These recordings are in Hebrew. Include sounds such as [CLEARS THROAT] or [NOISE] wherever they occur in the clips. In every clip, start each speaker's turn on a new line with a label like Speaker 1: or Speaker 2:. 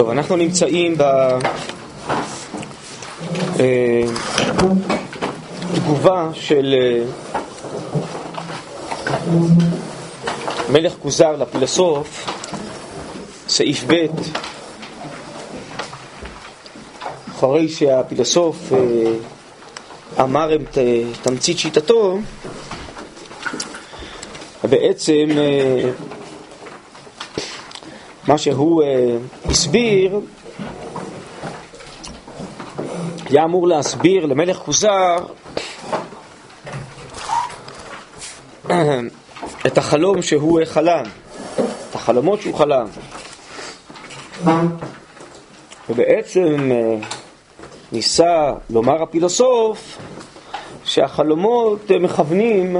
Speaker 1: טוב, אנחנו נמצאים בתגובה אה, של אה, מלך כוזר לפילוסוף, סעיף ב', אחרי שהפילוסוף אה, אמר את תמצית שיטתו, בעצם מה שהוא הסביר היה אמור להסביר למלך כוזר [CLEARS THROAT] את החלום שהוא חלם, את החלומות שהוא חלם. ובעצם אה, ניסה לומר הפילוסוף שהחלומות מכוונים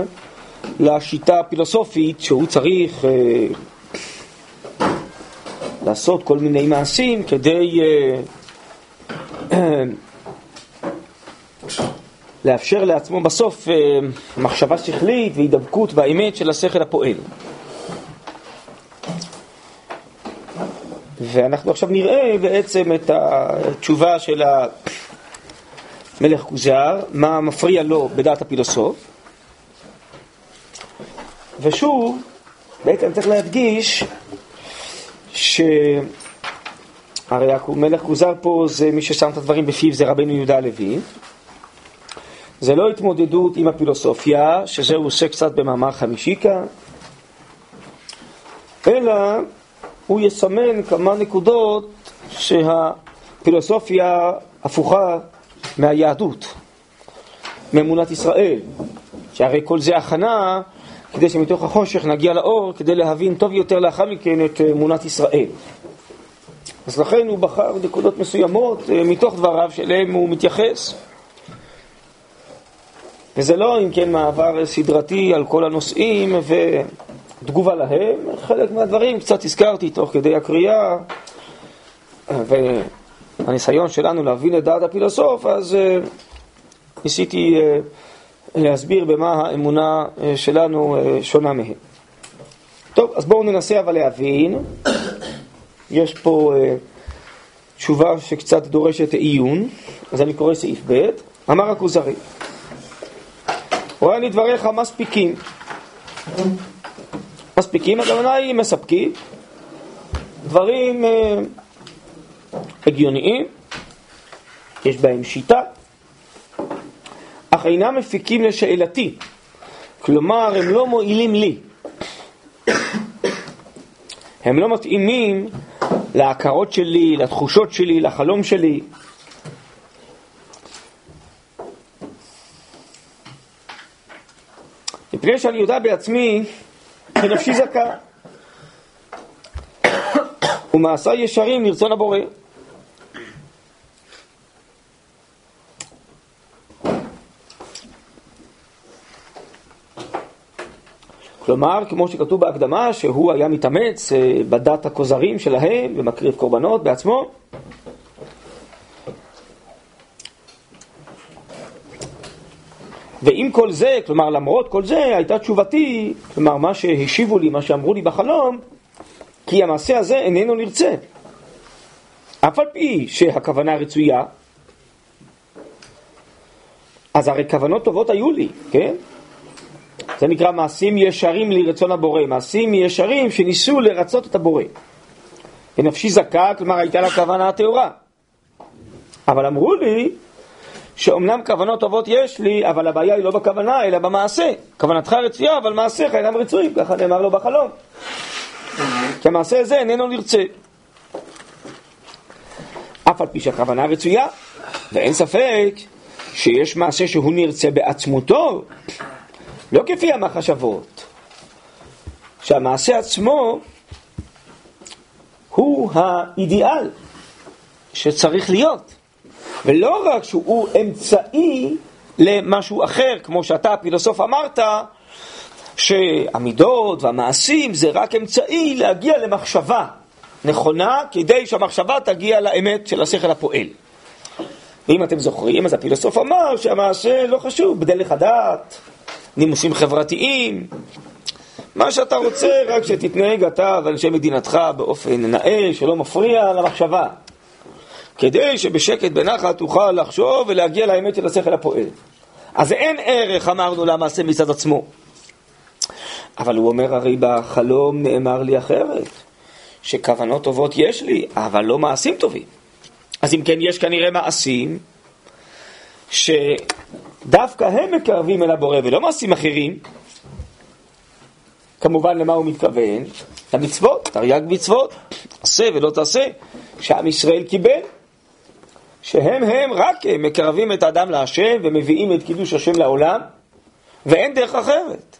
Speaker 1: לשיטה הפילוסופית שהוא צריך אה, לעשות כל מיני מעשים כדי אה, [CLEARS THROAT] לאפשר לעצמו בסוף אה, מחשבה שכלית והידבקות באמת של השכל הפועל. ואנחנו עכשיו נראה בעצם את התשובה של המלך כוזר, מה מפריע לו בדעת הפילוסוף. ושוב, בעצם צריך להדגיש שהרי המלך כוזר פה זה מי ששם את הדברים בפיו זה רבנו יהודה הלוי. זה לא התמודדות עם הפילוסופיה, שזה הוא עושה קצת במאמר חמישי כאן, אלא הוא יסמן כמה נקודות שהפילוסופיה הפוכה מהיהדות, מאמונת ישראל, שהרי כל זה הכנה כדי שמתוך החושך נגיע לאור, כדי להבין טוב יותר לאחר מכן את אמונת ישראל. אז לכן הוא בחר נקודות מסוימות אה, מתוך דבריו שאליהם הוא מתייחס. וזה לא אם כן מעבר סדרתי על כל הנושאים ותגובה להם, חלק מהדברים קצת הזכרתי תוך כדי הקריאה והניסיון שלנו להבין את דעת הפילוסוף, אז uh, ניסיתי להסביר במה האמונה uh, שלנו uh, שונה מהם. טוב, אז בואו ננסה אבל להבין. יש פה uh, תשובה שקצת דורשת עיון, אז אני קורא סעיף ב', אמר הכוזרי רואה לי דבריך מספיקים. מספיקים, הכוונה היא מספקים. דברים אה, הגיוניים, יש בהם שיטה, אך אינם מפיקים לשאלתי. כלומר, הם לא מועילים לי. הם לא מתאימים להכרות שלי, לתחושות שלי, לחלום שלי. מפני שאני יודע בעצמי שנפשי זכה. ומעשה ישרים לרצון הבורא. כלומר, כמו שכתוב בהקדמה, שהוא היה מתאמץ אה, בדת הכוזרים שלהם ומקריב קורבנות בעצמו, ועם כל זה, כלומר למרות כל זה, הייתה תשובתי, כלומר מה שהשיבו לי, מה שאמרו לי בחלום, כי המעשה הזה איננו נרצה. אף על פי שהכוונה רצויה, אז הרי כוונות טובות היו לי, כן? זה נקרא מעשים ישרים לרצון הבורא, מעשים ישרים שניסו לרצות את הבורא. ונפשי זכה, כלומר הייתה לה כוונה הטהורה. אבל אמרו לי שאומנם כוונות טובות יש לי, אבל הבעיה היא לא בכוונה, אלא במעשה. כוונתך רצויה, אבל מעשיך אינם רצויים, ככה נאמר לו בחלום. כי המעשה הזה איננו נרצה. אף על פי שהכוונה רצויה, ואין ספק שיש מעשה שהוא נרצה בעצמותו, לא כפי המחשבות, שהמעשה עצמו הוא האידיאל שצריך להיות. ולא רק שהוא אמצעי למשהו אחר, כמו שאתה הפילוסוף אמרת, שהמידות והמעשים זה רק אמצעי להגיע למחשבה נכונה כדי שהמחשבה תגיע לאמת של השכל הפועל. ואם אתם זוכרים, אז הפילוסוף אמר שהמעשה לא חשוב, בדרך הדעת, נימוסים חברתיים, מה שאתה רוצה, רק שתתנהג אתה ואנשי מדינתך באופן נאה, שלא מפריע למחשבה. כדי שבשקט בנחת תוכל לחשוב ולהגיע לאמת של השכל הפועל. אז אין ערך, אמרנו, למעשה מצד עצמו. אבל הוא אומר, הרי בחלום נאמר לי אחרת, שכוונות טובות יש לי, אבל לא מעשים טובים. אז אם כן, יש כנראה מעשים שדווקא הם מקרבים אל הבורא ולא מעשים אחרים. כמובן, למה הוא מתכוון? למצוות, תרי"ג מצוות, עשה ולא תעשה, שעם ישראל קיבל. שהם הם רק מקרבים את האדם להשם ומביאים את קידוש השם לעולם, ואין דרך אחרת.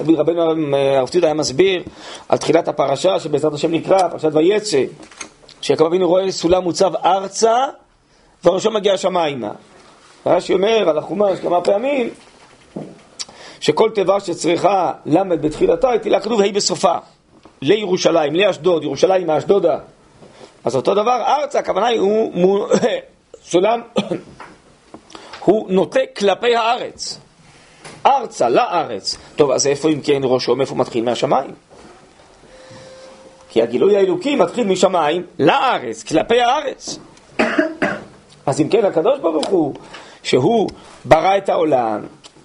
Speaker 1: רבי רבנו הרב ציודה היה מסביר על תחילת הפרשה שבעזרת השם נקרא, פרשת ויצא, שיעקב אבינו רואה סולם מוצב ארצה וראשו מגיע השמיימה. רש"י אומר על החומש כמה פעמים שכל תיבה שצריכה למד בתחילתה היא תהילה כתוב ה' בסופה לירושלים, לאשדוד, ירושלים מאשדודה אז אותו דבר ארצה, הכוונה היא הוא [COUGHS] סולם [COUGHS] הוא נוטה כלפי הארץ ארצה, לארץ. טוב, אז איפה אם כן ראשו, מאיפה מתחיל? מהשמיים. כי הגילוי האלוקי מתחיל משמיים לארץ, כלפי הארץ. אז אם כן, הקדוש ברוך הוא, שהוא ברא את העולם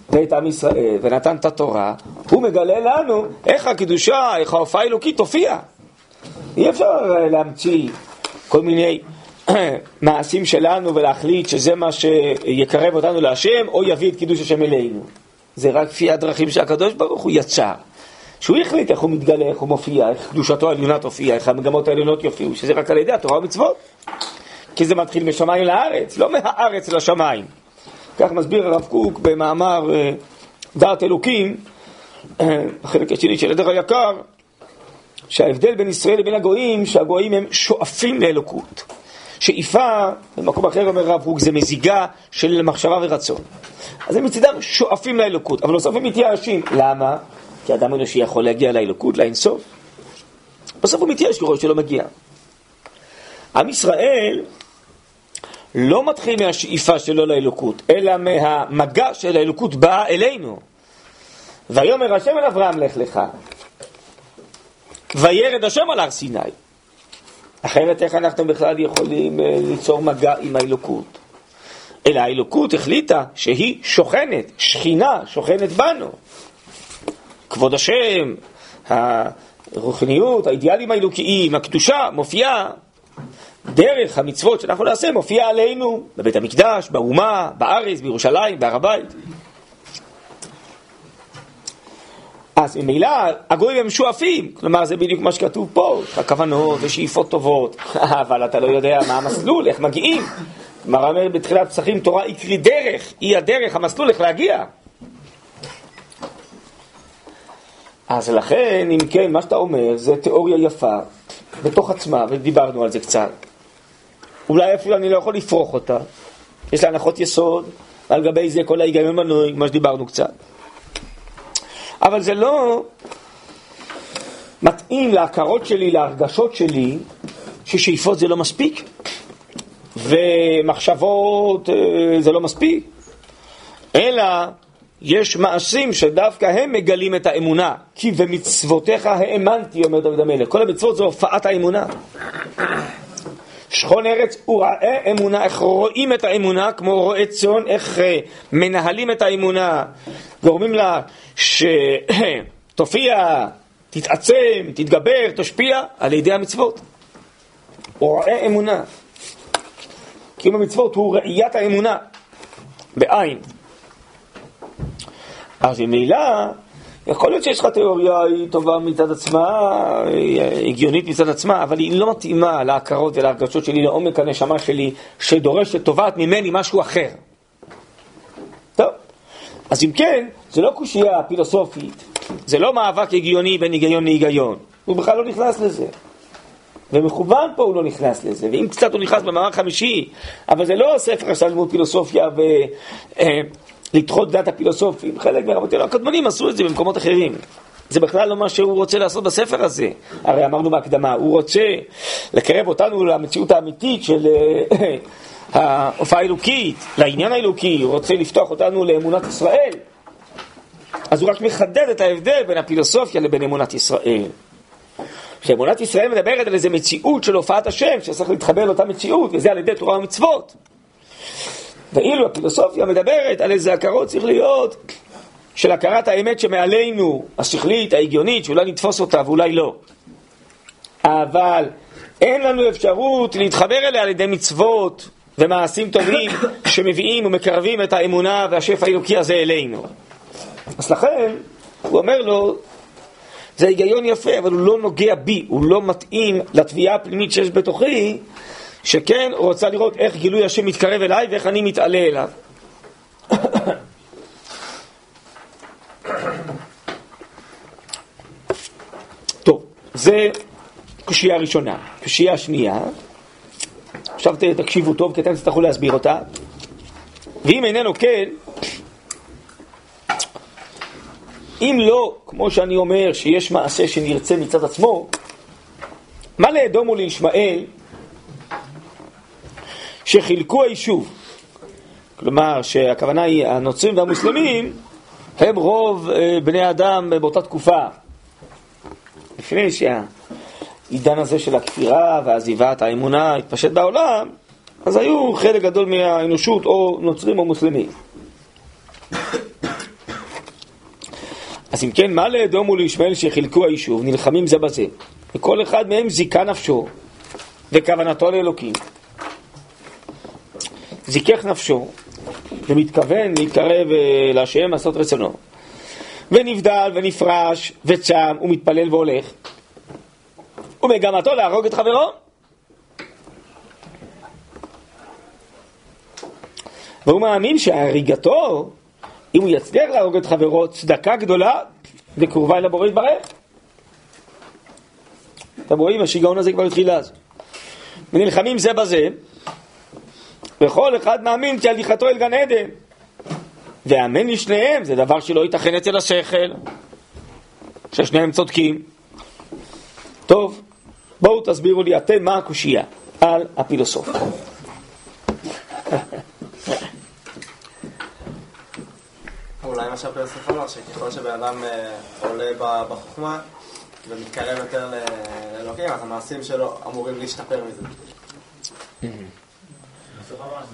Speaker 1: ואת עם ישראל ונתן את התורה, הוא מגלה לנו איך הקדושה, איך ההופעה האלוקית תופיע. אי אפשר להמציא כל מיני [CLEARS THROAT] מעשים שלנו ולהחליט שזה מה שיקרב אותנו להשם או יביא את קידוש השם אלינו. זה רק לפי הדרכים שהקדוש ברוך הוא יצר. שהוא החליט איך הוא מתגלה, איך הוא מופיע, איך קדושתו העליונה תופיע, איך המגמות העליונות יופיעו, שזה רק על ידי התורה ומצוות. כי זה מתחיל משמיים לארץ, לא מהארץ לשמיים. כך מסביר הרב קוק במאמר אה, דעת אלוקים, אה, החלק השני של עדר היקר, שההבדל בין ישראל לבין הגויים, שהגויים הם שואפים לאלוקות. שאיפה, במקום אחר אומר הרב קוק, זה מזיגה של מחשבה ורצון. אז הם מצידם שואפים לאלוקות, אבל הם מתייאשים. למה? כי אדם אנושי יכול להגיע לאלוקות, לאינסוף. בסוף הוא מתייאש ככל שלא מגיע. עם ישראל לא מתחיל מהשאיפה שלו לאלוקות, אלא מהמגע של האלוקות באה אלינו. ויאמר השם אל אברהם לך לך, וירד השם על הר סיני. אחרת איך אנחנו בכלל יכולים אה, ליצור מגע עם האלוקות? אלא האלוקות החליטה שהיא שוכנת, שכינה שוכנת בנו. כבוד השם, הרוחניות, האידיאלים האלוקיים, הקדושה, מופיעה דרך המצוות שאנחנו נעשה, מופיעה עלינו, בבית המקדש, באומה, בארץ, בירושלים, בהר הבית. אז ממילא הגויים הם שואפים, כלומר זה בדיוק מה שכתוב פה, הכוונות ושאיפות טובות, [LAUGHS] אבל אתה לא יודע מה המסלול, איך מגיעים. כלומר אומר בתחילת פסחים תורה יקרי דרך, היא הדרך, המסלול איך להגיע. אז לכן, אם כן, מה שאתה אומר זה תיאוריה יפה בתוך עצמה, ודיברנו על זה קצת. אולי אפילו אני לא יכול לפרוח אותה. יש לה הנחות יסוד, ועל גבי זה כל ההיגיון מנוי, מה שדיברנו קצת. אבל זה לא מתאים להכרות שלי, להרגשות שלי, ששאיפות זה לא מספיק, ומחשבות אה, זה לא מספיק, אלא יש מעשים שדווקא הם מגלים את האמונה. כי במצוותיך האמנתי, אומר דוד המלך. כל המצוות זה הופעת האמונה. שכון ארץ וראה אמונה, איך רואים את האמונה, כמו רועה צאן, איך אה, מנהלים את האמונה, גורמים לה שתופיע, [CLEARS THROAT] תתעצם, תתגבר, תשפיע, על ידי המצוות. וראה אמונה. קיום המצוות הוא ראיית האמונה, בעין. אז ממילא, יכול להיות שיש לך תיאוריה, היא טובה מצד עצמה, היא הגיונית מצד עצמה, אבל היא לא מתאימה להכרות ולהרגשות שלי, לעומק הנשמה שלי, שדורשת, תובעת ממני משהו אחר. טוב, אז אם כן, זה לא קושייה פילוסופית, זה לא מאבק הגיוני בין היגיון להיגיון, הוא בכלל לא נכנס לזה. ומכוון פה הוא לא נכנס לזה, ואם קצת הוא נכנס במאמר חמישי, אבל זה לא ספר של לימוד פילוסופיה ולדחות אה, דעת הפילוסופים, חלק מהרבותינו הקדמונים עשו את זה במקומות אחרים. זה בכלל לא מה שהוא רוצה לעשות בספר הזה. הרי אמרנו בהקדמה, הוא רוצה לקרב אותנו למציאות האמיתית של אה, [COUGHS] ההופעה האלוקית, לעניין האלוקי, הוא רוצה לפתוח אותנו לאמונת ישראל. אז הוא רק מחדד את ההבדל בין הפילוסופיה לבין אמונת ישראל. שאמונת ישראל מדברת על איזה מציאות של הופעת השם, שצריך להתחבר לאותה מציאות, וזה על ידי תורה ומצוות. ואילו הפילוסופיה מדברת על איזה הכרות צריך להיות של הכרת האמת שמעלינו, השכלית, ההגיונית, שאולי נתפוס אותה ואולי לא. אבל אין לנו אפשרות להתחבר אליה על ידי מצוות ומעשים טובים [COUGHS] שמביאים ומקרבים את האמונה והשפע האלוקי הזה אלינו. אז לכן, הוא אומר לו, זה היגיון יפה, אבל הוא לא נוגע בי, הוא לא מתאים לתביעה הפנימית שיש בתוכי, שכן רוצה לראות איך גילוי השם מתקרב אליי ואיך אני מתעלה אליו. טוב, זה קושייה ראשונה. קושייה שנייה, עכשיו תקשיבו טוב, כי אתם תצטרכו להסביר אותה. ואם איננו כן, אם לא, כמו שאני אומר, שיש מעשה שנרצה מצד עצמו, מה לאדום ולישמעאל שחילקו היישוב? כלומר, שהכוונה היא, הנוצרים והמוסלמים הם רוב אה, בני אדם באותה תקופה. לפני שהעידן הזה של הכפירה ועזיבת האמונה התפשט בעולם, אז היו חלק גדול מהאנושות או נוצרים או מוסלמים. אז אם כן, מה לאדום ולישמעאל שחילקו היישוב, נלחמים זה בזה, וכל אחד מהם זיכה נפשו וכוונתו לאלוקים. זיכך נפשו ומתכוון להתקרב אה, להשם, לעשות רצונו. ונבדל ונפרש וצם ומתפלל והולך. ומגמתו להרוג את חברו. והוא מאמין שהריגתו אם הוא יצליח להרוג את חברו, צדקה גדולה וקרובה אל הבורא יתברך. אתם רואים, השיגעון הזה כבר התחיל אז. ונלחמים זה בזה, וכל אחד מאמין כי הליכתו אל גן עדן. ואמן לשניהם, זה דבר שלא ייתכן אצל השכל, ששניהם צודקים. טוב, בואו תסבירו לי אתם מה הקושייה על הפילוסוף.
Speaker 2: אולי מה שהפילוסוף אמר, שככל שבן אדם אה, עולה בחוכמה ומתקרב יותר לאלוקים, אז המעשים שלו אמורים להשתפר מזה.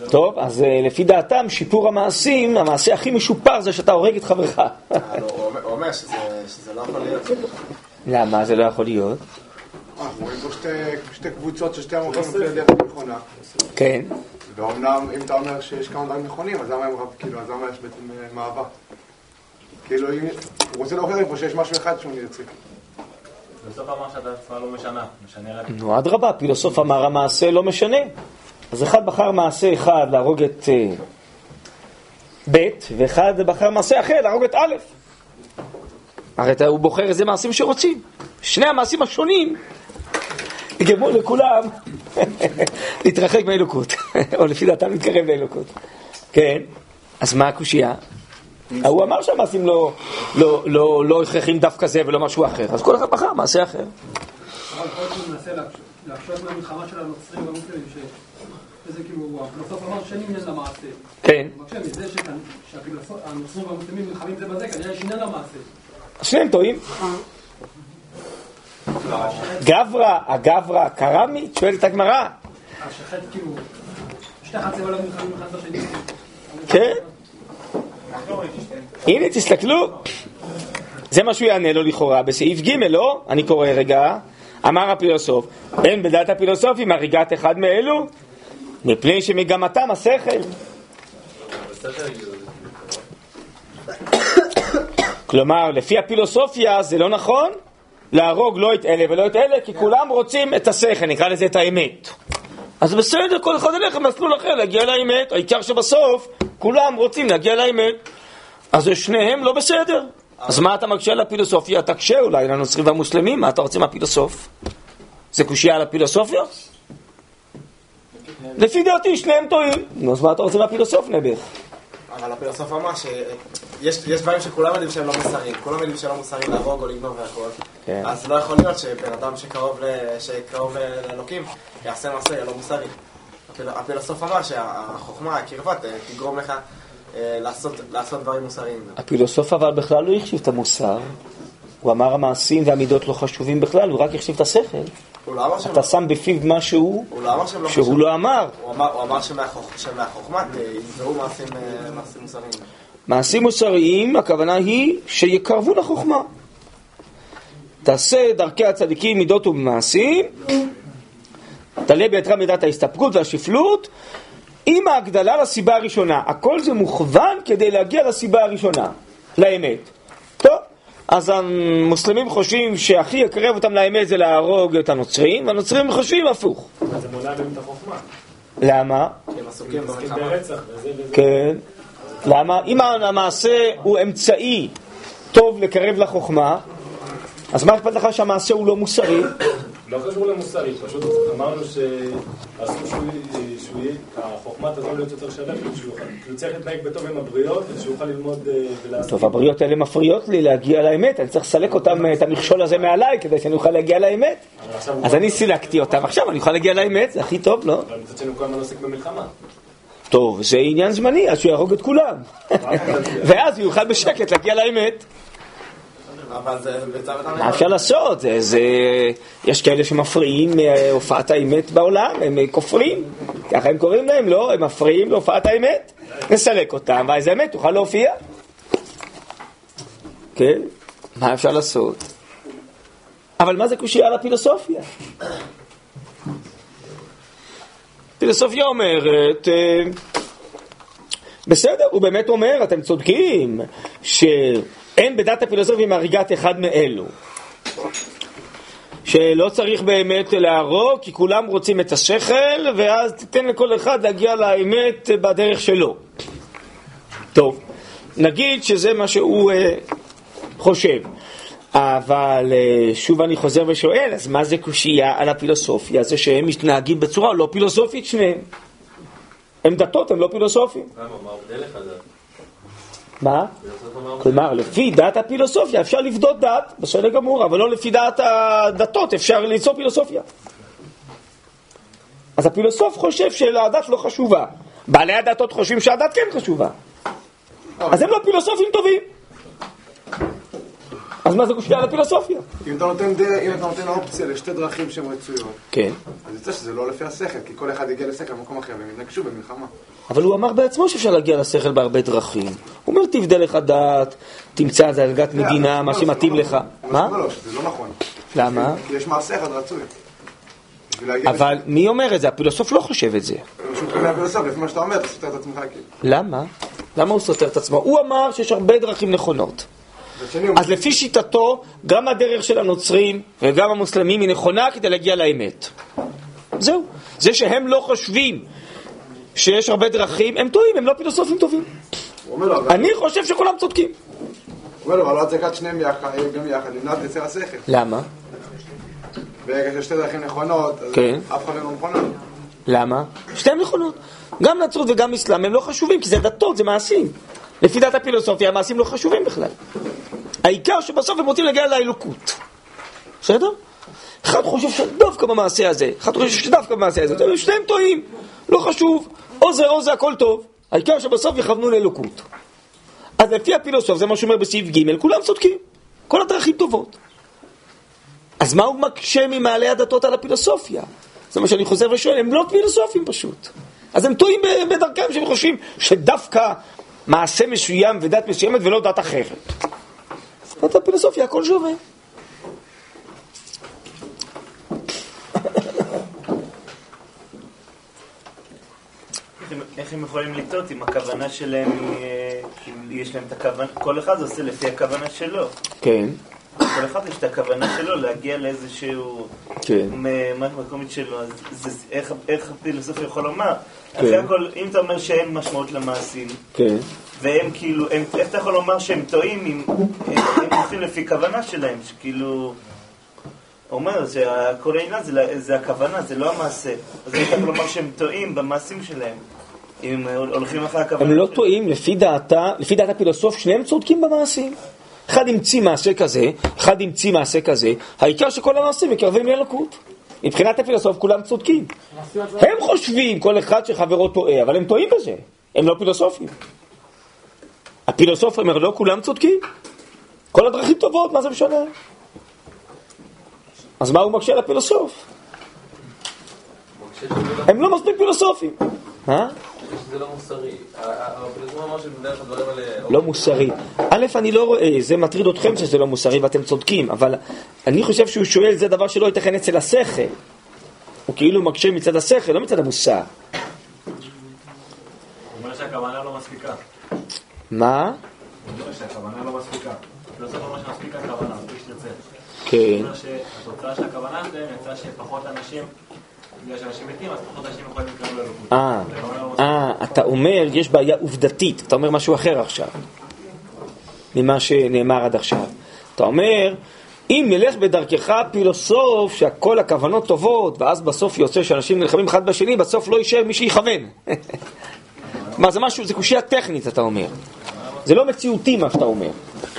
Speaker 1: טוב, אז אה, לפי דעתם, שיפור המעשים, המעשה הכי משופר זה שאתה הורג את חברך. אה,
Speaker 2: לא, הוא אומר שזה לא יכול להיות.
Speaker 1: למה זה לא יכול להיות?
Speaker 3: אנחנו רואים פה שתי קבוצות ששתי המורים לפי דרך נכונה.
Speaker 1: כן.
Speaker 3: ואומנם, אם אתה אומר שיש כמה דברים נכונים, אז למה כאילו, אז למה יש בעצם מאבק? כאילו, הוא רוצה להוכיח לי פה שיש משהו אחד שהוא נרצה.
Speaker 2: פילוסוף אמר שהדעה לא משנה, משנה רק...
Speaker 1: נו, אדרבה, פילוסוף אמר המעשה לא משנה. אז אחד בחר מעשה אחד להרוג את אה, ב', ואחד בחר מעשה אחר להרוג את א'. הרי הוא בוחר איזה מעשים שרוצים. שני המעשים השונים יגרמו לכולם [LAUGHS] להתרחק מאלוקות, [LAUGHS] או לפי דעתם להתקרב לאלוקות. כן, אז מה הקושייה? הוא אמר שהמעשים לא, לא, לא, לא הכרחים דווקא זה ולא משהו אחר, אז כל אחד בחר מעשה אחר.
Speaker 4: כל הזמן מנסה להקשות מהמלחמה של הנוצרים והמוסלמים, שזה כאילו, הפילוסוף אמר שאין עניין למעשה.
Speaker 1: כן.
Speaker 4: מקשה מזה שהנוצרים והמוסלמים נלחמים זה בזה, כנראה יש עניין למעשה.
Speaker 1: שניהם טועים. גברא, הגברא קרמית? שואלת הגמרא.
Speaker 4: השחט כאילו, שתי חצי עולם נלחמים אחד בשני.
Speaker 1: כן. הנה, תסתכלו. זה מה שהוא יענה לו לכאורה בסעיף ג', לא? אני קורא רגע. אמר הפילוסוף, אין בדעת הפילוסופים הריגת אחד מאלו, מפני שמגמתם השכל. כלומר, לפי הפילוסופיה זה לא נכון להרוג לא את אלה ולא את אלה, כי כולם רוצים את השכל, נקרא לזה את האמת. אז בסדר, כל אחד ילך למסלול אחר להגיע לאמת, העיקר שבסוף כולם רוצים להגיע לאמת. אז שניהם לא בסדר. אז מה אתה מקשה על הפילוסופיה? תקשה אולי לנוצרים והמוסלמים, מה אתה רוצה מהפילוסוף? זה קושייה על הפילוסופיה? לפי דעתי שניהם טועים. נו, אז מה אתה רוצה מהפילוסוף נעבך?
Speaker 2: אבל הפילוסוף אמר שיש דברים שכולם יודעים שהם לא מוסריים, כולם יודעים שלא מוסריים להרוג או לגנוב והכל.
Speaker 1: כן.
Speaker 2: אז לא יכול להיות שבן אדם שקרוב לאלוקים יעשה מעשה לא מוסרי. הפילוסוף אמר שהחוכמה, הקרבה, תגרום לך אה, לעשות לעשות דברים מוסריים.
Speaker 1: הפילוסוף אבל בכלל לא החשיב את המוסר. הוא אמר המעשים והמידות לא חשובים בכלל, הוא רק החשיב את השכל.
Speaker 2: לא
Speaker 1: אתה שם בפיו משהו
Speaker 2: לא לא
Speaker 1: שהוא. לא אמר.
Speaker 2: הוא אמר- שמהחוכמה אה, מעשים אה, מעשים מוסריים.
Speaker 1: מעשים מוסריים, הכוונה היא שיקרבו לחוכמה. תעשה דרכי הצדיקים מידות ובמעשים, תעלה ביתך מידת ההסתפקות והשפלות, עם ההגדלה לסיבה הראשונה. הכל זה מוכוון כדי להגיע לסיבה הראשונה, לאמת. טוב, אז המוסלמים חושבים שהכי יקרב אותם לאמת זה להרוג את הנוצרים, והנוצרים חושבים הפוך.
Speaker 5: אז זה מונע מהם את החוכמה.
Speaker 1: למה?
Speaker 5: וזה.
Speaker 1: כן. למה? אם המעשה הוא אמצעי טוב לקרב לחוכמה, אז מה אכפת לך שהמעשה הוא לא מוסרי?
Speaker 5: לא קשור למוסרי, פשוט אמרנו שאסור שהוא יהיה, החוכמה תעזור להיות יותר יוכל- כאילו צריך להתנהג בטוב עם הבריות, ושהוא יוכל ללמוד אה, ולעשות.
Speaker 1: טוב, הבריות האלה מפריעות לי להגיע לאמת, אני צריך לסלק אותם, את המכשול הזה מעליי, כדי שאני אוכל להגיע לאמת. אז אני סילקתי אותם, עכשיו אני אוכל להגיע לאמת, זה הכי טוב, לא?
Speaker 5: אבל מצד שני הוא כל הזמן עוסק במלחמה.
Speaker 1: טוב, זה עניין זמני, אז שהוא יהרוג את כולם. [LAUGHS] ואז הוא יוכל בשקט להגיע לאמת.
Speaker 2: אבל זה ביצה ותרנגולת.
Speaker 1: מה אפשר לעשות? יש כאלה שמפריעים מהופעת האמת בעולם, הם כופרים, ככה הם קוראים להם, לא? הם מפריעים להופעת האמת, נסלק אותם, ואז האמת תוכל להופיע. כן? מה אפשר לעשות? אבל מה זה קושייה על הפילוסופיה? פילוסופיה אומרת, אה, בסדר, הוא באמת אומר, אתם צודקים, שאין בדת הפילוסופים הריגת אחד מאלו. שלא צריך באמת להרוג, כי כולם רוצים את השכל, ואז תיתן לכל אחד להגיע לאמת בדרך שלו. טוב, נגיד שזה מה שהוא אה, חושב. אבל אה, שוב אני חוזר ושואל, אז מה זה קושייה על הפילוסופיה? זה שהם מתנהגים בצורה לא פילוסופית שניהם. הם דתות, הם לא פילוסופים. מה? כלומר, לפי דעת הפילוסופיה אפשר לבדות דת, בסדר גמור, אבל לא לפי דעת הדתות אפשר ליצור פילוסופיה. אז הפילוסוף חושב שהדת לא חשובה. בעלי הדתות חושבים שהדת כן חשובה. אז הם לא פילוסופים טובים. אז מה זה קושייה על הפילוסופיה?
Speaker 3: אם אתה נותן אופציה לשתי דרכים שהן רצויות,
Speaker 1: כן.
Speaker 3: אז יוצא שזה לא לפי השכל, כי כל אחד יגיע לשכל במקום אחר והם יתנגשו במלחמה.
Speaker 1: אבל הוא אמר בעצמו שאפשר להגיע לשכל בהרבה דרכים. הוא אומר, תבדה לך דעת, תמצא איזה הנהגת מדינה, מה שמתאים לך. מה?
Speaker 3: לא, לא, לא נכון.
Speaker 1: למה?
Speaker 3: כי יש מעשה אחד רצוי.
Speaker 1: אבל מי אומר את זה? הפילוסוף לא חושב את זה.
Speaker 3: כאילו.
Speaker 1: למה? למה הוא סותר את עצמו? הוא אמר שיש הרבה דרכים נכונות. אז לפי שיטתו, גם הדרך של הנוצרים וגם המוסלמים היא נכונה כדי להגיע לאמת. זהו. זה שהם לא חושבים שיש הרבה דרכים, הם טועים, הם לא פילוסופים טובים. אני חושב שכולם צודקים.
Speaker 3: הוא אומר לו, אבל לא הצגת שניהם יחד, גם יחד, למנוע את יצר השכל.
Speaker 1: למה?
Speaker 3: ברגע שיש שתי דרכים נכונות, אז
Speaker 1: כן.
Speaker 3: אף אחד לא נכונה.
Speaker 1: למה? שתיהן נכונות. גם נצרות וגם אסלאם הם לא חשובים, כי זה דתות, זה מעשים. לפי דת הפילוסופיה, המעשים לא חשובים בכלל. העיקר שבסוף הם רוצים להגיע לאלוקות. בסדר? אחד חושב שדווקא במעשה הזה, אחד חושב שדווקא במעשה הזה, שניהם טועים, לא חשוב, או זה או זה הכל טוב, העיקר שבסוף יכוונו לאלוקות. אז לפי הפילוסוף, זה מה שאומר בסעיף ג', כולם צודקים, כל הדרכים טובות. אז מה הוא מקשה ממעלה הדתות על הפילוסופיה? זה מה שאני חוזר ושואל, הם לא פילוסופים פשוט. אז הם טועים בדרכם שהם חושבים שדווקא מעשה מסוים ודת מסוימת ולא דת אחרת. דת הפילוסופיה הכל שווה.
Speaker 6: איך הם- יכולים לטעות אם הכוונה שלהם היא, אה, יש להם את הכוונה, כל אחד עושה לפי הכוונה שלו.
Speaker 1: כן,
Speaker 6: כל אחד יש את הכוונה שלו להגיע לאיזשהו
Speaker 1: כן.
Speaker 6: מקומית שלו, אז זה, איך, איך הפילוסוף יכול לומר?
Speaker 1: כן.
Speaker 6: אחרי הכל, אם אתה אומר שאין משמעות למעשים,
Speaker 1: כן.
Speaker 6: והם כאילו, הם, איך אתה יכול לומר שהם טועים אם הם, הם הולכים לפי כוונה שלהם, שכאילו... אומר שכל העניין זה, זה הכוונה, זה לא המעשה. אז איך אתה יכול לומר שהם טועים במעשים שלהם, אם הם הולכים אחרי הכוונה
Speaker 1: הם לא
Speaker 6: שלהם?
Speaker 1: טועים, לפי דעתה, לפי דעת הפילוסוף, שניהם צודקים במעשים. אחד המציא מעשה כזה, אחד המציא מעשה כזה, העיקר שכל המעשים מקרבים לאלוקות. מבחינת הפילוסוף כולם צודקים. הם חושבים, כל אחד שחברו טועה, אבל הם טועים בזה, הם לא פילוסופים. הפילוסוף אומר, לא כולם צודקים? כל הדרכים טובות, מה זה משנה? אז מה הוא מקשה לפילוסוף? הם לא מספיק פילוסופים. אה?
Speaker 7: זה לא מוסרי. הפילוסוף אמר שבדרך הדברים האלה...
Speaker 1: לא מוסרי. א', אני לא רואה, זה מטריד אתכם שזה לא מוסרי ואתם צודקים, אבל אני חושב שהוא שואל, זה דבר שלא ייתכן אצל השכל. הוא כאילו מקשה מצד השכל, לא מצד המוסר.
Speaker 5: הוא אומר שהכוונה לא מספיקה.
Speaker 1: מה?
Speaker 5: הוא אומר שהכוונה לא מספיקה. הפילוסוף אומר שמספיקה הכוונה, מספיק שתרצה. הוא
Speaker 1: כן.
Speaker 5: אומר שהתוצאה של הכוונה שלהם יצאה שפחות אנשים, בגלל שאנשים מתים, אז פחות אנשים יכולים להתקרב לאלוקות.
Speaker 1: אה,
Speaker 5: לא.
Speaker 1: אה, אתה אומר, יש בעיה עובדתית, אתה אומר משהו אחר עכשיו, ממה שנאמר עד עכשיו. אתה אומר, אם נלך בדרכך פילוסוף, שהכל הכוונות טובות, ואז בסוף יוצא שאנשים נלחמים אחד בשני, בסוף לא יישאר מי שיכוון. [LAUGHS] מה, זה משהו, זה קושייה טכנית, אתה אומר. זה לא מציאותי מה שאתה אומר.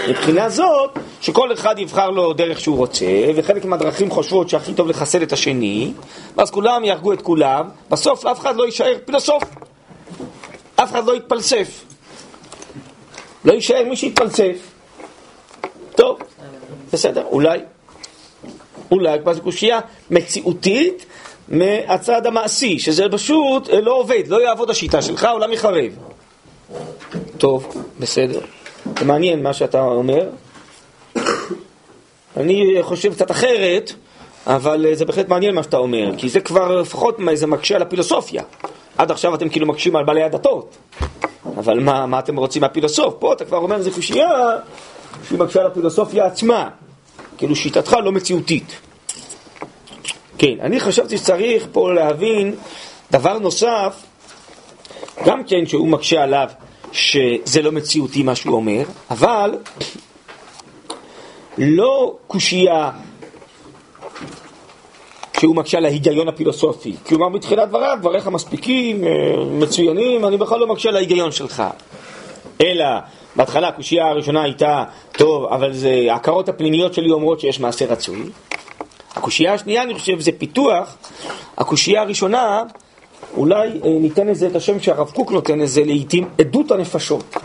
Speaker 1: מבחינה זאת, שכל אחד יבחר לו דרך שהוא רוצה, וחלק מהדרכים חושבות שהכי טוב לחסל את השני, ואז כולם יהרגו את כולם, בסוף אף אחד לא יישאר פילוסוף. אף אחד לא יתפלסף. לא יישאר מי שיתפלסף. טוב, בסדר, אולי. אולי כבר זו קושייה מציאותית מהצד המעשי, שזה פשוט לא עובד, לא יעבוד השיטה שלך, עולם יחרב. טוב, בסדר. זה מעניין מה שאתה אומר. אני חושב קצת אחרת, אבל זה בהחלט מעניין מה שאתה אומר, כי זה כבר לפחות זה מקשה על הפילוסופיה. עד עכשיו אתם כאילו מקשים על בעלי הדתות, אבל מה, מה אתם רוצים מהפילוסוף? פה אתה כבר אומר זה קושייה שהיא מקשה על הפילוסופיה עצמה, כאילו שיטתך לא מציאותית. כן, אני חשבתי שצריך פה להבין דבר נוסף, גם כן שהוא מקשה עליו שזה לא מציאותי מה שהוא אומר, אבל לא קושייה שהוא מקשה ההיגיון הפילוסופי. כלומר, בתחילת דבריו, דבריך מספיקים, אה, מצוינים, אני בכלל לא מקשה ההיגיון שלך. אלא, בהתחלה הקושייה הראשונה הייתה, טוב, אבל זה, ההכרות הפנימיות שלי אומרות שיש מעשה רצוי. הקושייה השנייה, אני חושב, זה פיתוח. הקושייה הראשונה, אולי אה, ניתן לזה את השם שהרב קוק נותן לזה לעיתים, עדות הנפשות.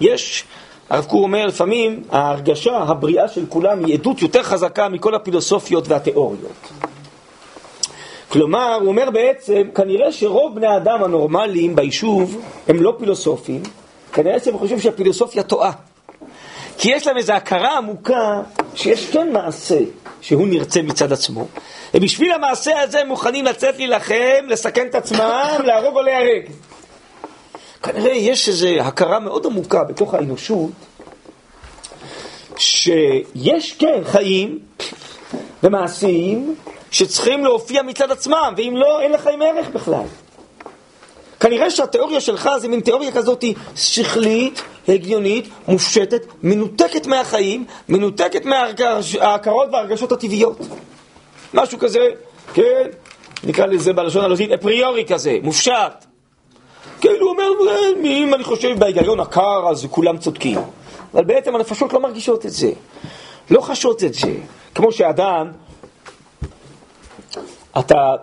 Speaker 1: יש, הרב קוק אומר, לפעמים ההרגשה, הבריאה של כולם היא עדות יותר חזקה מכל הפילוסופיות והתיאוריות. כלומר, הוא אומר בעצם, כנראה שרוב בני האדם הנורמליים ביישוב הם לא פילוסופים, כנראה שהם חושבים שהפילוסופיה טועה. כי יש להם איזו הכרה עמוקה שיש כן מעשה שהוא נרצה מצד עצמו, ובשביל המעשה הזה הם מוכנים לצאת להילחם, לסכן את עצמם, [LAUGHS] להרוג או להיהרג. כנראה יש איזו הכרה מאוד עמוקה בתוך האנושות, שיש כן חיים ומעשיים שצריכים להופיע מצד עצמם, ואם לא, אין לחיים ערך בכלל. כנראה שהתיאוריה שלך זה מין תיאוריה כזאת שכלית, הגיונית, מופשטת, מנותקת מהחיים, מנותקת מההכרות וההרגשות הטבעיות. משהו כזה, כן, נקרא לזה בלשון הלוזית, אפריורי כזה, מופשט. כאילו הוא אומר, אם אני חושב בהיגיון הקר, אז כולם צודקים. אבל בעצם הנפשות לא מרגישות את זה, לא חשות את זה. כמו שאדם, אתה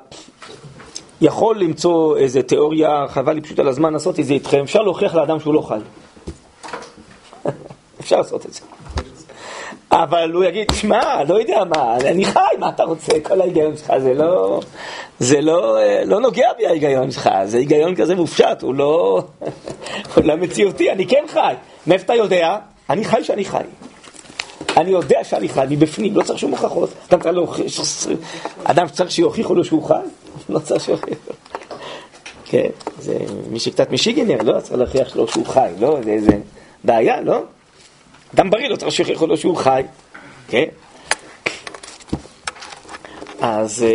Speaker 1: יכול למצוא איזה תיאוריה, חבל לי פשוט על הזמן לעשות את זה איתכם, אפשר להוכיח לאדם שהוא לא חי. [LAUGHS] אפשר לעשות את זה. אבל הוא יגיד, שמע, לא יודע מה, אני חי, מה אתה רוצה? כל ההיגיון שלך זה לא, זה לא, לא נוגע בי ההיגיון שלך, זה היגיון כזה מופשט, הוא לא, [LAUGHS] הוא לא מציאותי, אני כן חי. מאיפה אתה יודע? אני חי שאני חי. אני יודע שאני חי מבפנים, לא צריך שום הוכחות. אדם צריך להוכיח, אדם צריך שיוכיחו לו שהוא חי? [LAUGHS] לא צריך שיוכיחו. כן, זה מי שקצת משיגינר, לא? צריך להוכיח לו שהוא חי, לא? זה איזה בעיה, לא? אדם בריא לא צריך שיוכיחו לו שהוא חי, כן? אז...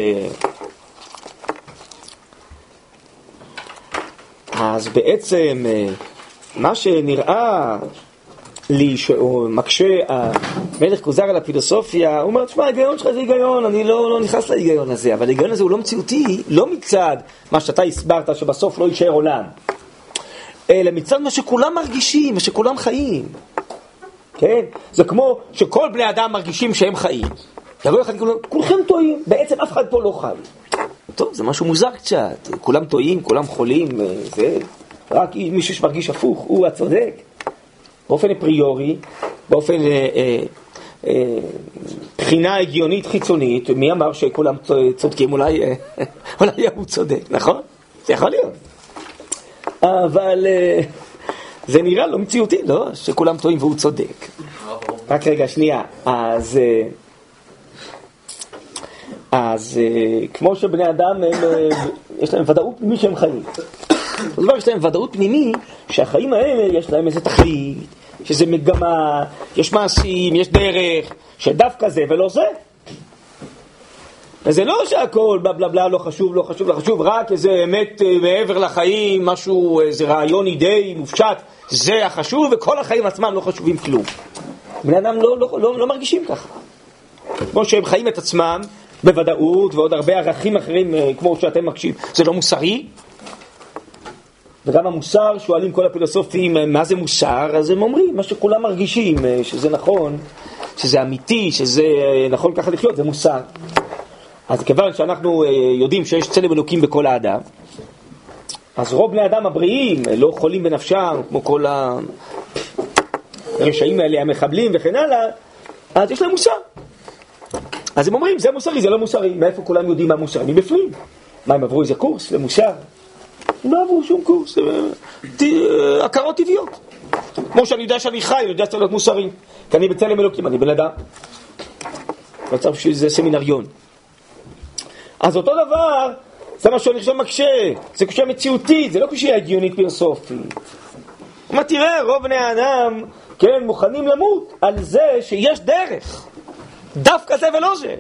Speaker 1: אז בעצם מה שנראה לי שהוא מקשה, המלך כוזר על הפילוסופיה, הוא אומר, תשמע, ההיגיון שלך זה היגיון, אני לא, לא נכנס להיגיון הזה, אבל ההיגיון הזה הוא לא מציאותי, לא מצד מה שאתה הסברת, שבסוף לא יישאר עולם, אלא מצד מה שכולם מרגישים, מה שכולם חיים. כן? זה כמו שכל בני אדם מרגישים שהם חיים. יבוא אחד, כולכם טועים, בעצם אף אחד פה לא חי. טוב, זה משהו מוזר קצת, כולם טועים, כולם חולים, זה... רק מישהו שמרגיש הפוך, הוא הצודק. באופן אפריורי, באופן אה, אה, אה, בחינה הגיונית חיצונית, מי אמר שכולם צודקים? אולי, אה, [LAUGHS] אולי הוא צודק, נכון? זה יכול להיות. אבל אה, זה נראה לא מציאותי, לא? שכולם טועים והוא צודק. רק רגע, שנייה. אז... אה, אז אה, כמו שבני אדם, הם, אה, יש להם ודאות פנימית שהם חיים. אומרת, יש להם ודאות פנימית שהחיים האלה יש להם איזה תכלית, שזה מגמה, יש מעשים, יש דרך, שדווקא זה ולא זה. וזה לא שהכל בלה בלה בלה לא חשוב, לא חשוב, לא חשוב, רק איזה אמת אה, מעבר לחיים, משהו, איזה רעיון אידאי מופשט, זה החשוב, וכל החיים עצמם לא חשובים כלום. בני אדם לא, לא, לא, לא מרגישים ככה. כמו שהם חיים את עצמם בוודאות, ועוד הרבה ערכים אחרים, אה, כמו שאתם מקשיבים, זה לא מוסרי. וגם המוסר, שואלים כל הפילוסופים, אה, מה זה מוסר? אז הם אומרים, מה שכולם מרגישים, שזה נכון, שזה אמיתי, שזה נכון ככה לחיות, זה מוסר. אז כיוון שאנחנו אה, יודעים שיש צלם אלוקים בכל האדם, אז רוב בני האדם הבריאים אה, לא חולים בנפשם, כמו כל הרשעים האלה, המחבלים וכן הלאה, אז יש להם מוסר. אז הם אומרים, זה מוסרי, זה לא מוסרי. מאיפה כולם יודעים מה מוסרי? מבפנים. מה, הם עברו איזה קורס למוסר? הם לא עברו שום קורס, אה, הכרות טבעיות. כמו שאני יודע שאני חי, אני יודע שצריך להיות מוסרי. כי אני בצלם אלוקים, אני בן אדם. לא צריך בשביל זה סמינריון. אז אותו דבר, זה מה שאני חושב מקשה, זה קושייה מציאותית, זה לא קושייה הגיונית פילוסופית. אומר, תראה, רוב בני האדם, כן, מוכנים למות על זה שיש דרך. דווקא זה ולא זה.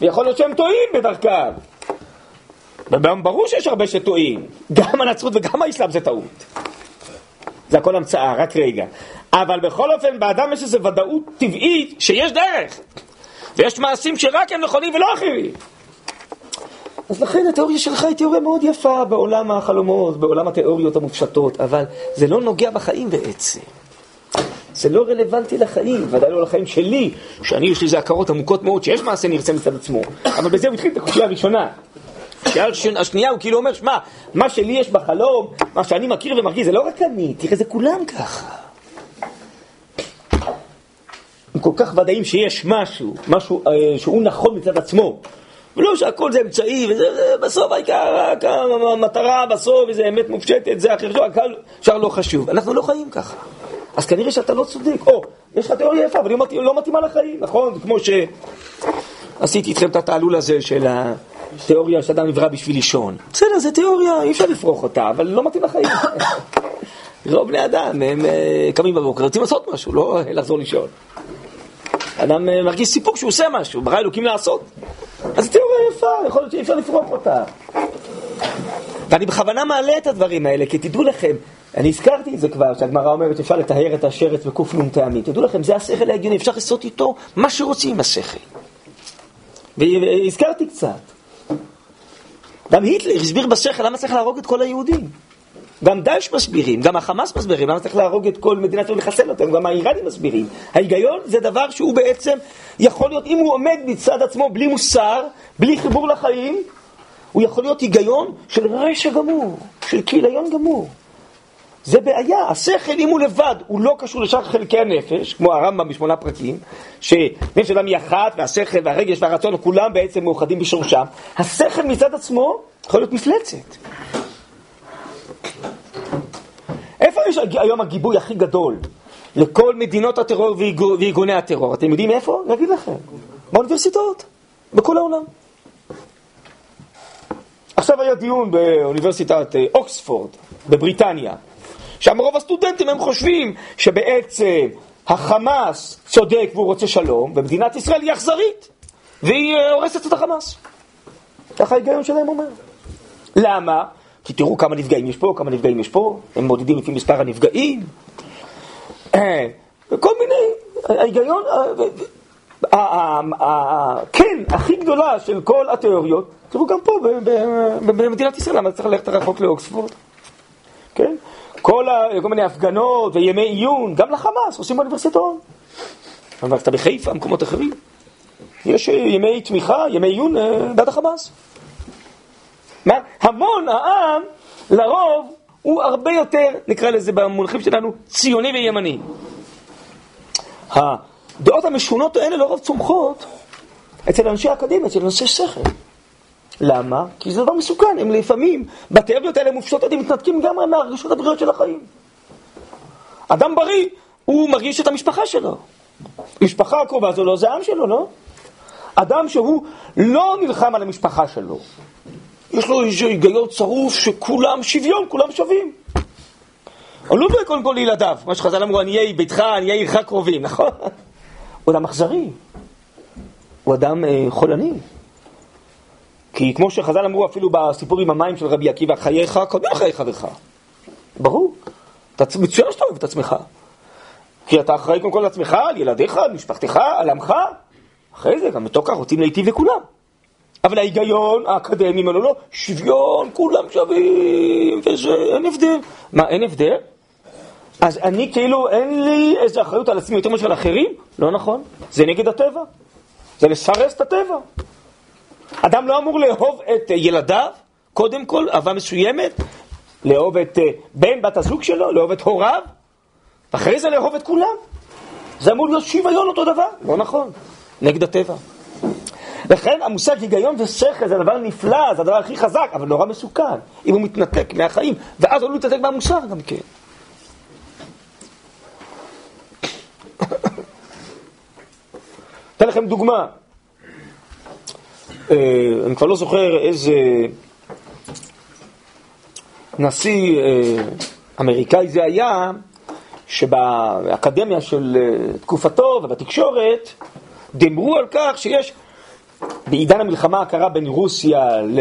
Speaker 1: ויכול להיות שהם טועים בדרכם. ברור שיש הרבה שטועים. גם הנצרות וגם האסלאם זה טעות. זה הכל המצאה, רק רגע. אבל בכל אופן, באדם יש איזו ודאות טבעית שיש דרך. ויש מעשים שרק הם נכונים ולא אחרים. אז לכן התיאוריה שלך היא תיאוריה מאוד יפה בעולם החלומות, בעולם התיאוריות המופשטות, אבל זה לא נוגע בחיים בעצם. זה לא רלוונטי לחיים, ודאי לא לחיים שלי, שאני יש לי איזה הכרות עמוקות מאוד שיש מעשה נרצה מצד עצמו, אבל בזה הוא התחיל את הקושייה הראשונה. השנייה הוא כאילו אומר, שמע, מה שלי יש בחלום, מה שאני מכיר ומרגיש, זה לא רק אני, תראה, זה כולם ככה. הם כל כך ודאים שיש משהו, משהו אה, שהוא נכון מצד עצמו, ולא שהכל זה אמצעי, וזה בסוף העיקר, המטרה בסוף, איזה אמת מופשטת, זה אחר, הכל שאר לא חשוב. אנחנו לא חיים ככה. אז כנראה שאתה לא צודק. או, יש לך תיאוריה יפה, אבל היא לא מתאימה לחיים, נכון? כמו שעשיתי איתכם את התעלול הזה של התיאוריה שאדם נברא בשביל לישון. בסדר, זו תיאוריה, אי אפשר לפרוח אותה, אבל לא מתאים לחיים. רוב [LAUGHS] בני אדם, הם אה, קמים בבוקר, רוצים לעשות משהו, לא לחזור לישון. אדם אה, מרגיש סיפוק שהוא עושה משהו, ברא אלוקים לעשות. אז תיאוריה יפה, יכול להיות שאי אפשר לפרוק אותה. ואני בכוונה מעלה את הדברים האלה, כי תדעו לכם, אני הזכרתי את זה כבר, שהגמרא אומרת שאפשר לטהר את השרץ בק"ן טעמים. תדעו לכם, זה השכל ההגיוני, אפשר לעשות איתו מה שרוצים עם השכל. והזכרתי קצת. גם היטלר הסביר בשכל למה צריך להרוג את כל היהודים. גם דאעש מסבירים, גם החמאס מסבירים, למה צריך להרוג את כל מדינת ישראל ולחסל אותם, גם האיראנים מסבירים. ההיגיון זה דבר שהוא בעצם יכול להיות, אם הוא עומד מצד עצמו בלי מוסר, בלי חיבור לחיים, הוא יכול להיות היגיון של רשע גמור, של כיליון גמור. זה בעיה, השכל אם הוא לבד, הוא לא קשור לשאר חלקי הנפש, כמו הרמב"ם בשמונה פרקים, שנפש אדם היא אחת, והשכל והרגש והרצון, כולם בעצם מאוחדים בשורשם. השכל מצד עצמו יכול להיות מפלצת. איפה יש היום הגיבוי הכי גדול לכל מדינות הטרור וארגוני הטרור? אתם יודעים איפה? אני אגיד לכם. באוניברסיטאות, בכל העולם. עכשיו היה דיון באוניברסיטת אה, אוקספורד, בבריטניה. שם רוב הסטודנטים הם חושבים שבעצם החמאס צודק והוא רוצה שלום, ומדינת ישראל היא אכזרית, והיא אה, הורסת את החמאס. ככה ההיגיון שלהם אומר. למה? כי תראו כמה נפגעים יש פה, כמה נפגעים יש פה, הם מודדים לפי מספר הנפגעים, [CLEARS THROAT] וכל מיני, ההיגיון, כן, הכי גדולה של כל התיאוריות, תראו גם פה במדינת ישראל, למה צריך ללכת רחוק לאוקספורד, כן? כל, כל מיני הפגנות וימי עיון, גם לחמאס, עושים באוניברסיטאות. באוניברסיטה בחיפה, מקומות אחרים. יש ימי תמיכה, ימי עיון אה, בעד החמאס. מה? המון העם, לרוב, הוא הרבה יותר, נקרא לזה במונחים שלנו, ציוני וימני. הדעות המשונות האלה לרוב צומחות אצל אנשי האקדמיה, אצל אנשי שכל. למה? כי זה דבר מסוכן, הם לפעמים, בתיאוריות האלה מופשטות, הם מתנתקים גם מהרגשות הבריאות של החיים. אדם בריא, הוא מרגיש את המשפחה שלו. משפחה הקרובה לא, זה העם שלו, לא? אדם שהוא לא נלחם על המשפחה שלו, יש לו איזה היגיון צרוף שכולם שוויון, כולם שווים. הוא לא דואג קודם כל לילדיו, מה שחז"ל אמרו, עניי ביתך, עניי עירך קרובים, נכון? [LAUGHS] הוא אדם אכזרי, הוא אדם אה, חולני. כי כמו שחז"ל אמרו אפילו בסיפור עם המים של רבי עקיבא, חייך קודם חיי חברך. ברור, אתה מצוין שאתה אוהב את עצמך. כי אתה אחראי קודם כל לעצמך, על ילדיך, על משפחתך, על עמך. אחרי זה גם בתוך כך רוצים להיטיב לכולם. אבל ההיגיון האקדמי אומר לו, לא, שוויון, כולם שווים, וזה, אין הבדל. מה, אין הבדל? אז אני כאילו, אין לי איזה אחריות על עצמי יותר מאשר על אחרים? לא נכון, זה נגד הטבע. זה לסרס את הטבע. אדם לא אמור לאהוב את ילדיו, קודם כל, אהבה מסוימת, לאהוב את אה, בן, בת הזוג שלו, לאהוב את הוריו, ואחרי זה לאהוב את כולם. זה אמור להיות שוויון אותו דבר. לא נכון, נגד הטבע. לכן המושג היגיון ושכל זה דבר נפלא, זה הדבר הכי חזק, אבל נורא מסוכן, אם הוא מתנתק מהחיים, ואז הוא לא מתנתק מהמוסר גם כן. [COUGHS] אתן לכם דוגמה. אה, אני כבר לא זוכר איזה נשיא אה, אמריקאי זה היה, שבאקדמיה של אה, תקופתו ובתקשורת דיברו על כך שיש בעידן המלחמה הקרה בין רוסיה ל...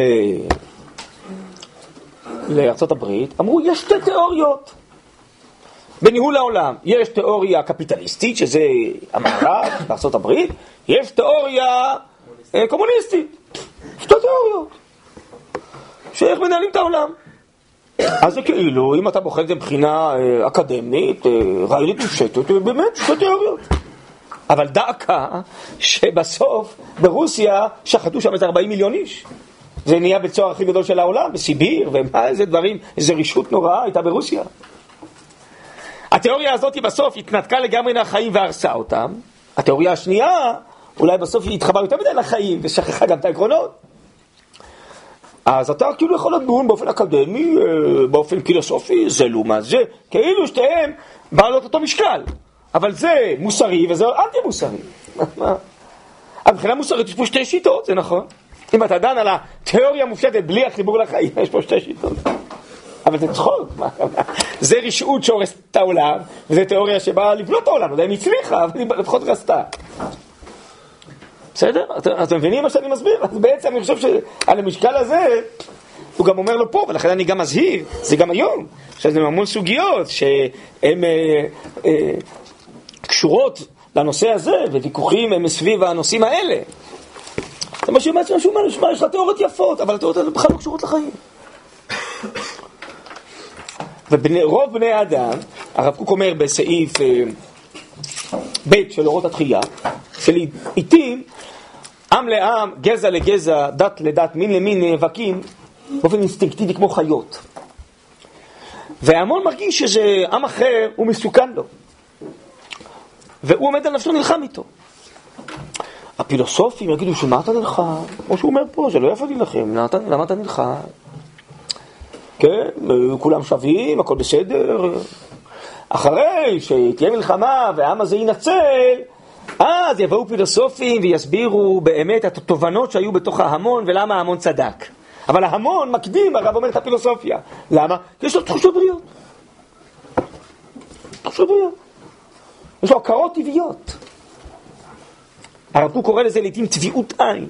Speaker 1: לארצות הברית, אמרו יש שתי תיאוריות בניהול העולם. יש תיאוריה קפיטליסטית, שזה המערב [COUGHS] בארצות הברית, יש תיאוריה אה, קומוניסטית. שתי תיאוריות. שאיך מנהלים את העולם. אז זה כאילו, אם אתה בוחר את זה מבחינה אה, אקדמית, אה, רעיונית מופשטת, באמת שתי תיאוריות. אבל דעקה שבסוף ברוסיה שחטו שם איזה 40 מיליון איש. זה נהיה בית סוהר הכי גדול של העולם, בסיביר, ומה, איזה דברים, איזה רישות נוראה הייתה ברוסיה. התיאוריה הזאת בסוף התנתקה לגמרי מהחיים והרסה אותם. התיאוריה השנייה, אולי בסוף היא התחברה יותר מדי לחיים ושכחה גם את העקרונות. אז אתה כאילו יכול לדון באופן אקדמי, אה, באופן פילוסופי, זה לעומת זה, כאילו שתיהם בעלות אותו משקל. אבל זה מוסרי וזה אנטי מוסרי. [LAUGHS] מבחינה מוסרית יש פה שתי שיטות, זה נכון. אם אתה דן על התיאוריה המופשטת בלי החיבור לחיים, יש פה שתי שיטות. אבל זה צחוק, זה רשעות שהורסת את העולם, וזו תיאוריה שבאה לבנות את העולם, אם הצליחה, אבל היא לפחות רסתה. בסדר? אתם מבינים מה שאני מסביר? אז בעצם אני חושב שעל המשקל הזה, הוא גם אומר לו פה, ולכן אני גם מזהיר, זה גם היום. עכשיו זה המון סוגיות שהן אה, אה, קשורות לנושא הזה, וויכוחים הם סביב הנושאים האלה. זה מה שאומר, שהוא אומר, שמע, יש לך תיאוריות יפות, אבל התיאוריות האלה בכלל לא קשורות לחיים. ורוב בני האדם, הרב קוק אומר בסעיף אה, ב' של אורות התחייה, שלעיתים עם לעם, גזע לגזע, דת לדת, מין למין נאבקים באופן אינסטינקטיבי כמו חיות. וההמון מרגיש שזה עם אחר, הוא מסוכן לו. והוא עומד על נפשו, נלחם איתו. הפילוסופים יגידו, שמה אתה נלחם? כמו שהוא אומר פה, זה לא יפה להילחם, למה אתה נלחם? כן, כולם שווים, הכל בסדר. אחרי שתהיה מלחמה והעם הזה ינצל, אז יבואו פילוסופים ויסבירו באמת את התובנות שהיו בתוך ההמון ולמה ההמון צדק. אבל ההמון מקדים, הרב אומר את הפילוסופיה. למה? כי יש לו תחושות בריאות. תחושות בריאות. יש לו הכרות טבעיות. הרב קוק קורא לזה לעיתים טביעות עין.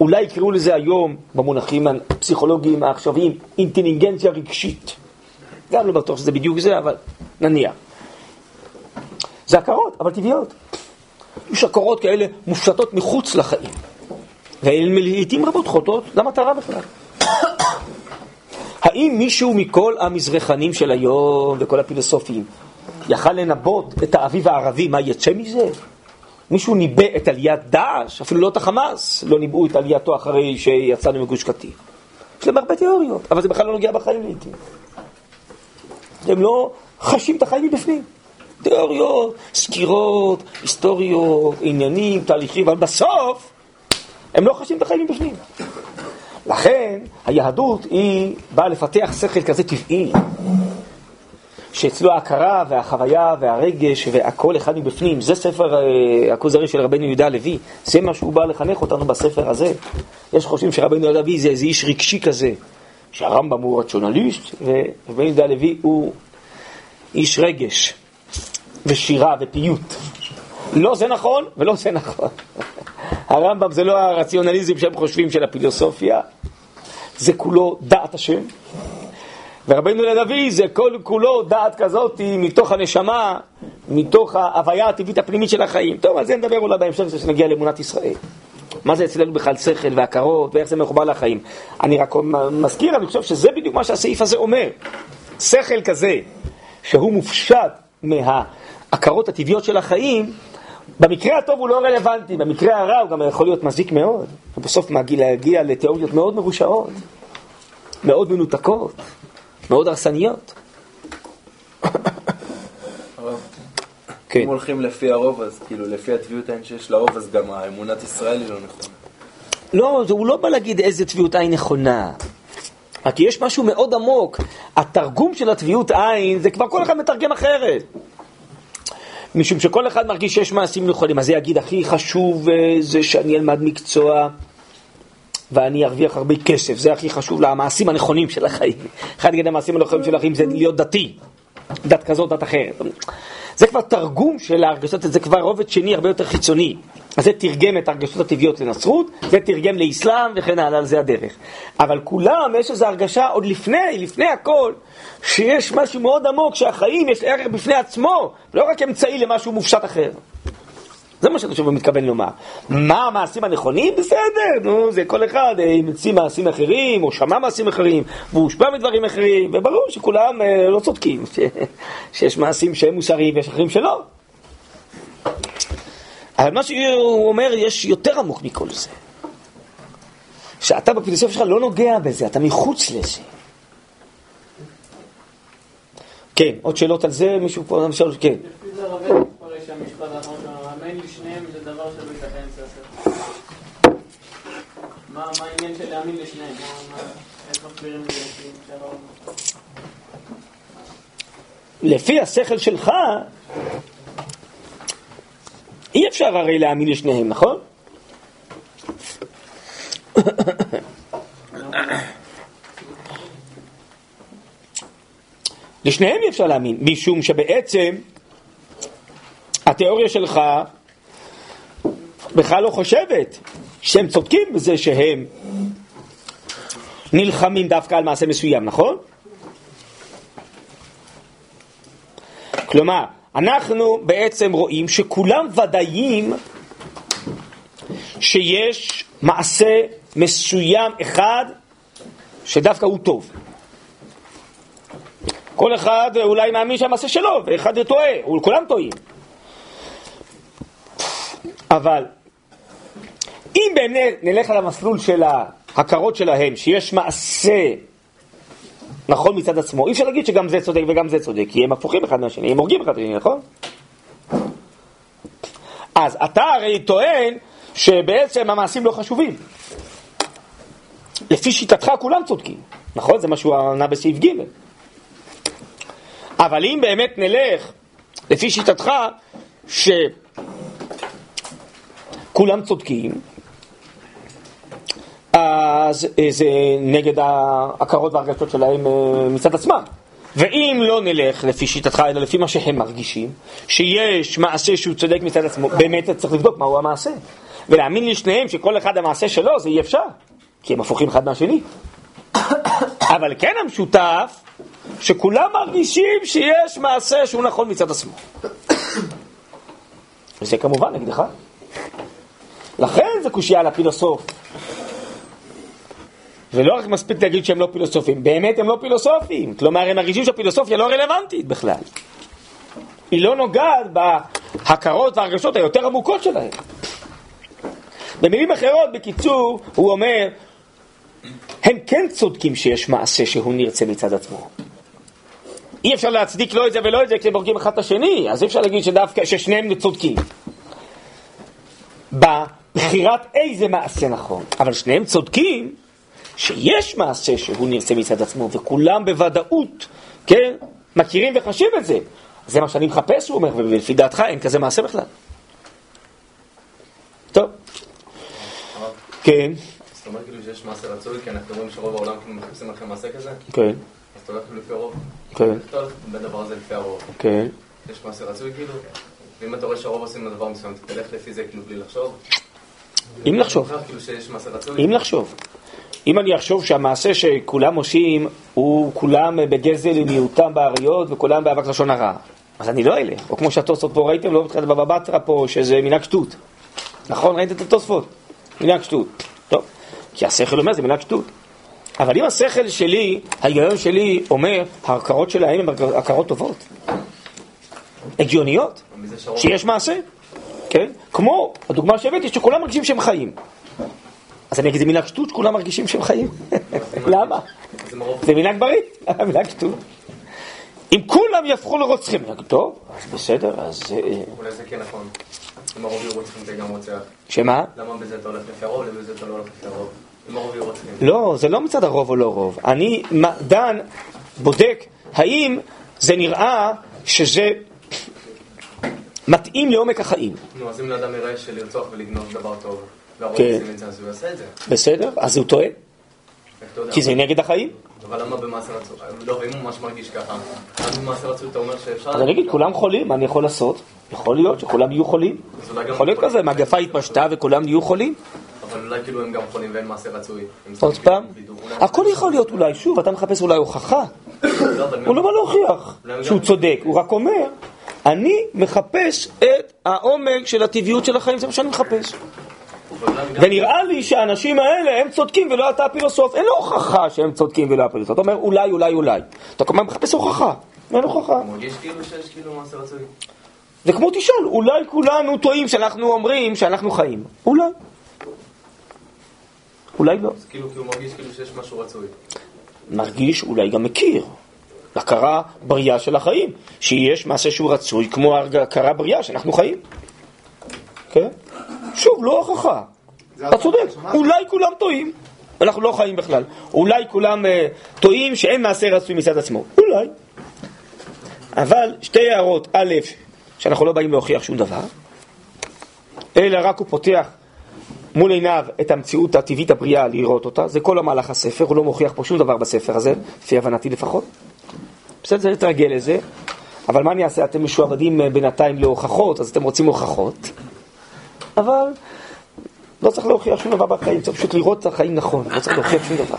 Speaker 1: אולי יקראו לזה היום, במונחים הפסיכולוגיים העכשוויים, אינטליגנציה רגשית. גם לא בטוח שזה בדיוק זה, אבל נניח. זה הכרות, אבל טבעיות. יש הכרות כאלה מופשטות מחוץ לחיים. והן לעיתים רבות חוטאות למטרה בכלל. [COUGHS] האם מישהו מכל המזרחנים של היום וכל הפילוסופים יכל לנבות את האביב הערבי, מה יצא מזה? מישהו ניבא את עליית דאעש, אפילו לא את החמאס, לא ניבאו את עלייתו אחרי שיצאנו מגוש קטיף. יש להם הרבה תיאוריות, אבל זה בכלל לא נוגע בחיים לעיתים. הם לא חשים את החיים מבפנים. תיאוריות, סקירות, היסטוריות, עניינים, תהליכים, אבל בסוף הם לא חשים את החיים מבפנים. לכן היהדות היא באה לפתח שכל כזה טבעי, שאצלו ההכרה והחוויה והרגש והכל אחד מבפנים. זה ספר אה, הכוזרי של רבנו יהודה הלוי, זה מה שהוא בא לחנך אותנו בספר הזה. יש חושבים שרבנו יהודה הלוי זה איזה איש רגשי כזה, שהרמב"ם הוא רציונליסט, ורבנו יהודה הלוי הוא איש רגש ושירה ופיוט. לא זה נכון ולא זה נכון. [LAUGHS] הרמב"ם זה לא הרציונליזם שהם חושבים של הפילוסופיה, זה כולו דעת השם. ורבנו לנביא זה כל כולו דעת כזאת מתוך הנשמה, מתוך ההוויה הטבעית הפנימית של החיים. טוב, על זה נדבר אולי בהמשך כשנגיע לאמונת ישראל. מה זה אצלנו בכלל שכל והכרות ואיך זה מחובר לחיים. אני רק מזכיר, אני חושב שזה בדיוק מה שהסעיף הזה אומר. שכל כזה, שהוא מופשט מהעקרות הטבעיות של החיים, במקרה הטוב הוא לא רלוונטי, במקרה הרע הוא גם יכול להיות מזיק מאוד, ובסוף מגיע להגיע לתיאוריות מאוד מרושעות, מאוד מנותקות, מאוד הרסניות.
Speaker 7: כן. אם הולכים לפי הרוב, אז כאילו, לפי הטביעות העין שיש לרוב, אז גם האמונת ישראל היא לא נכונה.
Speaker 1: לא, הוא לא בא להגיד איזה טביעות עין נכונה. רק יש משהו מאוד עמוק. התרגום של הטביעות עין, זה כבר כל אחד מתרגם אחרת. משום שכל אחד מרגיש שיש מעשים נכונים. אז זה יגיד, הכי חשוב אה, זה שאני אלמד מקצוע ואני ארוויח הרבה כסף. זה הכי חשוב למעשים הנכונים של החיים. אחד יגיד המעשים הנכונים של החיים זה להיות דתי. דת כזאת, דת אחרת. זה כבר תרגום של ההרגשות, זה כבר רובד שני הרבה יותר חיצוני. אז זה תרגם את ההרגשות הטבעיות לנצרות, זה תרגם לאסלאם וכן הלאה, על זה הדרך. אבל כולם, יש איזו הרגשה עוד לפני, לפני הכל, שיש משהו מאוד עמוק, שהחיים יש ערך בפני עצמו, לא רק אמצעי למשהו מופשט אחר. זה מה הוא מתכוון לומר. מה המעשים הנכונים? בסדר, נו, זה כל אחד המציא מעשים אחרים, או שמע מעשים אחרים, והוא הושפע מדברים אחרים, וברור שכולם אה, לא צודקים, [LAUGHS] ש... שיש מעשים שהם מוסריים ויש אחרים שלא. אבל מה שהוא אומר, יש יותר עמוק מכל זה. שאתה בפילוסופיה שלך לא נוגע בזה, אתה מחוץ לזה. כן, עוד שאלות על זה? מישהו פה? כן.
Speaker 8: לפי זה רבי מפרש המשפט האחרון שלנו, האמן לשניהם זה
Speaker 1: לפי השכל שלך, אי אפשר הרי להאמין לשניהם, נכון? לשניהם אי אפשר להאמין, משום שבעצם התיאוריה שלך בכלל לא חושבת שהם צודקים בזה שהם נלחמים דווקא על מעשה מסוים, נכון? כלומר, אנחנו בעצם רואים שכולם ודאיים שיש מעשה מסוים אחד שדווקא הוא טוב. כל אחד אולי מאמין שהמעשה שלו, ואחד טועה, כולם טועים. אבל אם באמת נלך על המסלול של ההכרות שלהם, שיש מעשה נכון מצד עצמו, אי אפשר להגיד שגם זה צודק וגם זה צודק, כי הם הפוכים אחד מהשני, הם הורגים אחד מהשני, נכון? אז אתה הרי טוען שבעצם המעשים לא חשובים. לפי שיטתך כולם צודקים, נכון? זה מה שהוא ענה בסעיף ג'. אבל אם באמת נלך לפי שיטתך שכולם צודקים, אז אה, זה נגד ההכרות והרגשות שלהם אה, מצד עצמם. ואם לא נלך לפי שיטתך, אלא לפי מה שהם מרגישים, שיש מעשה שהוא צודק מצד עצמו, באמת צריך לבדוק מהו המעשה. ולהאמין לשניהם שכל אחד המעשה שלו, זה אי אפשר, כי הם הפוכים אחד מהשני. [COUGHS] אבל כן המשותף, שכולם מרגישים שיש מעשה שהוא נכון מצד עצמו. [COUGHS] וזה כמובן נגדך. לכן זה קושייה על הפילוסוף. ולא רק מספיק להגיד שהם לא פילוסופים, באמת הם לא פילוסופים. כלומר, הם מרגישים שהפילוסופיה לא רלוונטית בכלל. היא לא נוגעת בהכרות והרגשות היותר עמוקות שלהם. במילים אחרות, בקיצור, הוא אומר, הם כן צודקים שיש מעשה שהוא נרצה מצד עצמו. אי אפשר להצדיק לא את זה ולא את זה כשהם הורגים אחד את השני, אז אי אפשר להגיד שדווקא, ששניהם צודקים. בבחירת איזה מעשה נכון, אבל שניהם צודקים שיש מעשה שהוא נרצה מצד עצמו, וכולם בוודאות, כן, מכירים וחשים את זה. זה מה שאני מחפש, הוא אומר, ולפי דעתך אין כזה מעשה בכלל. טוב. כן,
Speaker 7: זאת אומרת כאילו שיש מעשה רצוי, כי אנחנו רואים שרוב העולם כאילו מחפשים לכם מעשה כזה, אז
Speaker 1: כן,
Speaker 7: אתה הולך לפי הרוב.
Speaker 1: כן,
Speaker 7: איך אתה הולך בין הדבר הזה לפי הרוב?
Speaker 1: כן.
Speaker 7: יש מעשה רצוי כאילו? ואם אתה רואה שהרוב עושים לדבר מסוים, אתה תלך לפי זה כאילו בלי לחשוב?
Speaker 1: אם לחשוב.
Speaker 7: כאילו?
Speaker 1: אם לחשוב. אם אני אחשוב שהמעשה שכולם עושים הוא כולם בגזל מיעוטם באריות וכולם באבק לשון הרע, אז אני לא אלך. או כמו שהתוספות פה ראיתם, לא בתחילת בבא בתרא פה, שזה מנהג שטות. נכון? ראיתם את התוספות? מנהג שטות. טוב, כי השכל אומר זה מנהג שטות. אבל אם השכל שלי, ההיגיון שלי אומר, ההכרות שלהם הן הכרות טובות. הגיוניות. שיש מעשה, כן? כמו הדוגמה שהבאתי, שכולם מרגישים שהם חיים. אז אני אגיד, זה מנהג שטות שכולם מרגישים שהם חיים. [LAUGHS] למה?
Speaker 7: זה
Speaker 1: מנהג בריא, [LAUGHS] מנהג שטות. אם כולם יהפכו לרוצחים, טוב, אז בסדר, אז... אה,
Speaker 7: אולי זה כן נכון. אם הרוב יהיו רוצחים זה גם רוצח.
Speaker 1: שמה?
Speaker 7: למה בזה אתה הולך לפי הרוב, ובזה אתה לא הולך לפי הרוב? אם הרוב יהיו רוצחים.
Speaker 1: לא, זה לא מצד הרוב או לא רוב. אני דן, בודק, האם זה נראה שזה מתאים לעומק החיים.
Speaker 7: נו, אז אם לאדם יראה שלרצוח ולגנוב דבר טוב,
Speaker 1: כן.
Speaker 7: את זה.
Speaker 1: בסדר? אז הוא טועה? כי זה נגד החיים.
Speaker 7: אבל למה במעשה רצוי? לא, ואם הוא ממש מרגיש ככה, אז במעשה רצוי אתה אומר שאפשר...
Speaker 1: אז אני אגיד, כולם חולים, מה אני יכול לעשות? יכול להיות שכולם יהיו חולים. יכול להיות כזה, מגפה התפשטה וכולם נהיו חולים.
Speaker 7: אבל אולי כאילו הם גם חולים ואין מעשה רצוי.
Speaker 1: עוד פעם.
Speaker 7: אולי-
Speaker 1: הכל יכול להיות אולי, שוב, אתה מחפש אולי הוכחה.
Speaker 7: לא,
Speaker 1: הוא לא בא להוכיח שהוא צודק, הוא רק אומר, אני מחפש את העומק של הטבעיות של החיים, זה מה שאני מחפש. ונראה לי שהאנשים האלה הם צודקים ולא אתה הפילוסוף, אין לו הוכחה שהם צודקים ולא הפילוסוף. אתה אומר אולי, אולי, אולי. אתה כל הזמן מחפש הוכחה, אין הוכחה.
Speaker 7: מרגיש כאילו שיש כאילו מעשה רצוי.
Speaker 1: זה כמו תשאל, אולי כולנו טועים שאנחנו אומרים שאנחנו חיים. אולי. אולי לא.
Speaker 7: אז כאילו כי הוא מרגיש כאילו שיש משהו רצוי.
Speaker 1: מרגיש, אולי גם מכיר. הכרה בריאה של החיים, שיש מעשה שהוא רצוי, כמו הכרה בריאה שאנחנו חיים. כן? שוב, לא הוכחה. אתה צודק, אולי כולם טועים. אנחנו לא חיים בכלל. אולי כולם אה, טועים שאין מעשה רצוי מצד עצמו. אולי. אבל שתי הערות. א', שאנחנו לא באים להוכיח שום דבר, אלא רק הוא פותח מול עיניו את המציאות הטבעית הבריאה לראות אותה, זה כל המהלך הספר, הוא לא מוכיח פה שום דבר בספר הזה, לפי הבנתי לפחות. בסדר, צריך להתרגל לזה, אבל מה אני אעשה, אתם משועבדים אה, בינתיים להוכחות, אז אתם רוצים הוכחות, אבל לא צריך להוכיח שום דבר בחיים, צריך פשוט לראות את החיים נכון, לא צריך להוכיח שום דבר.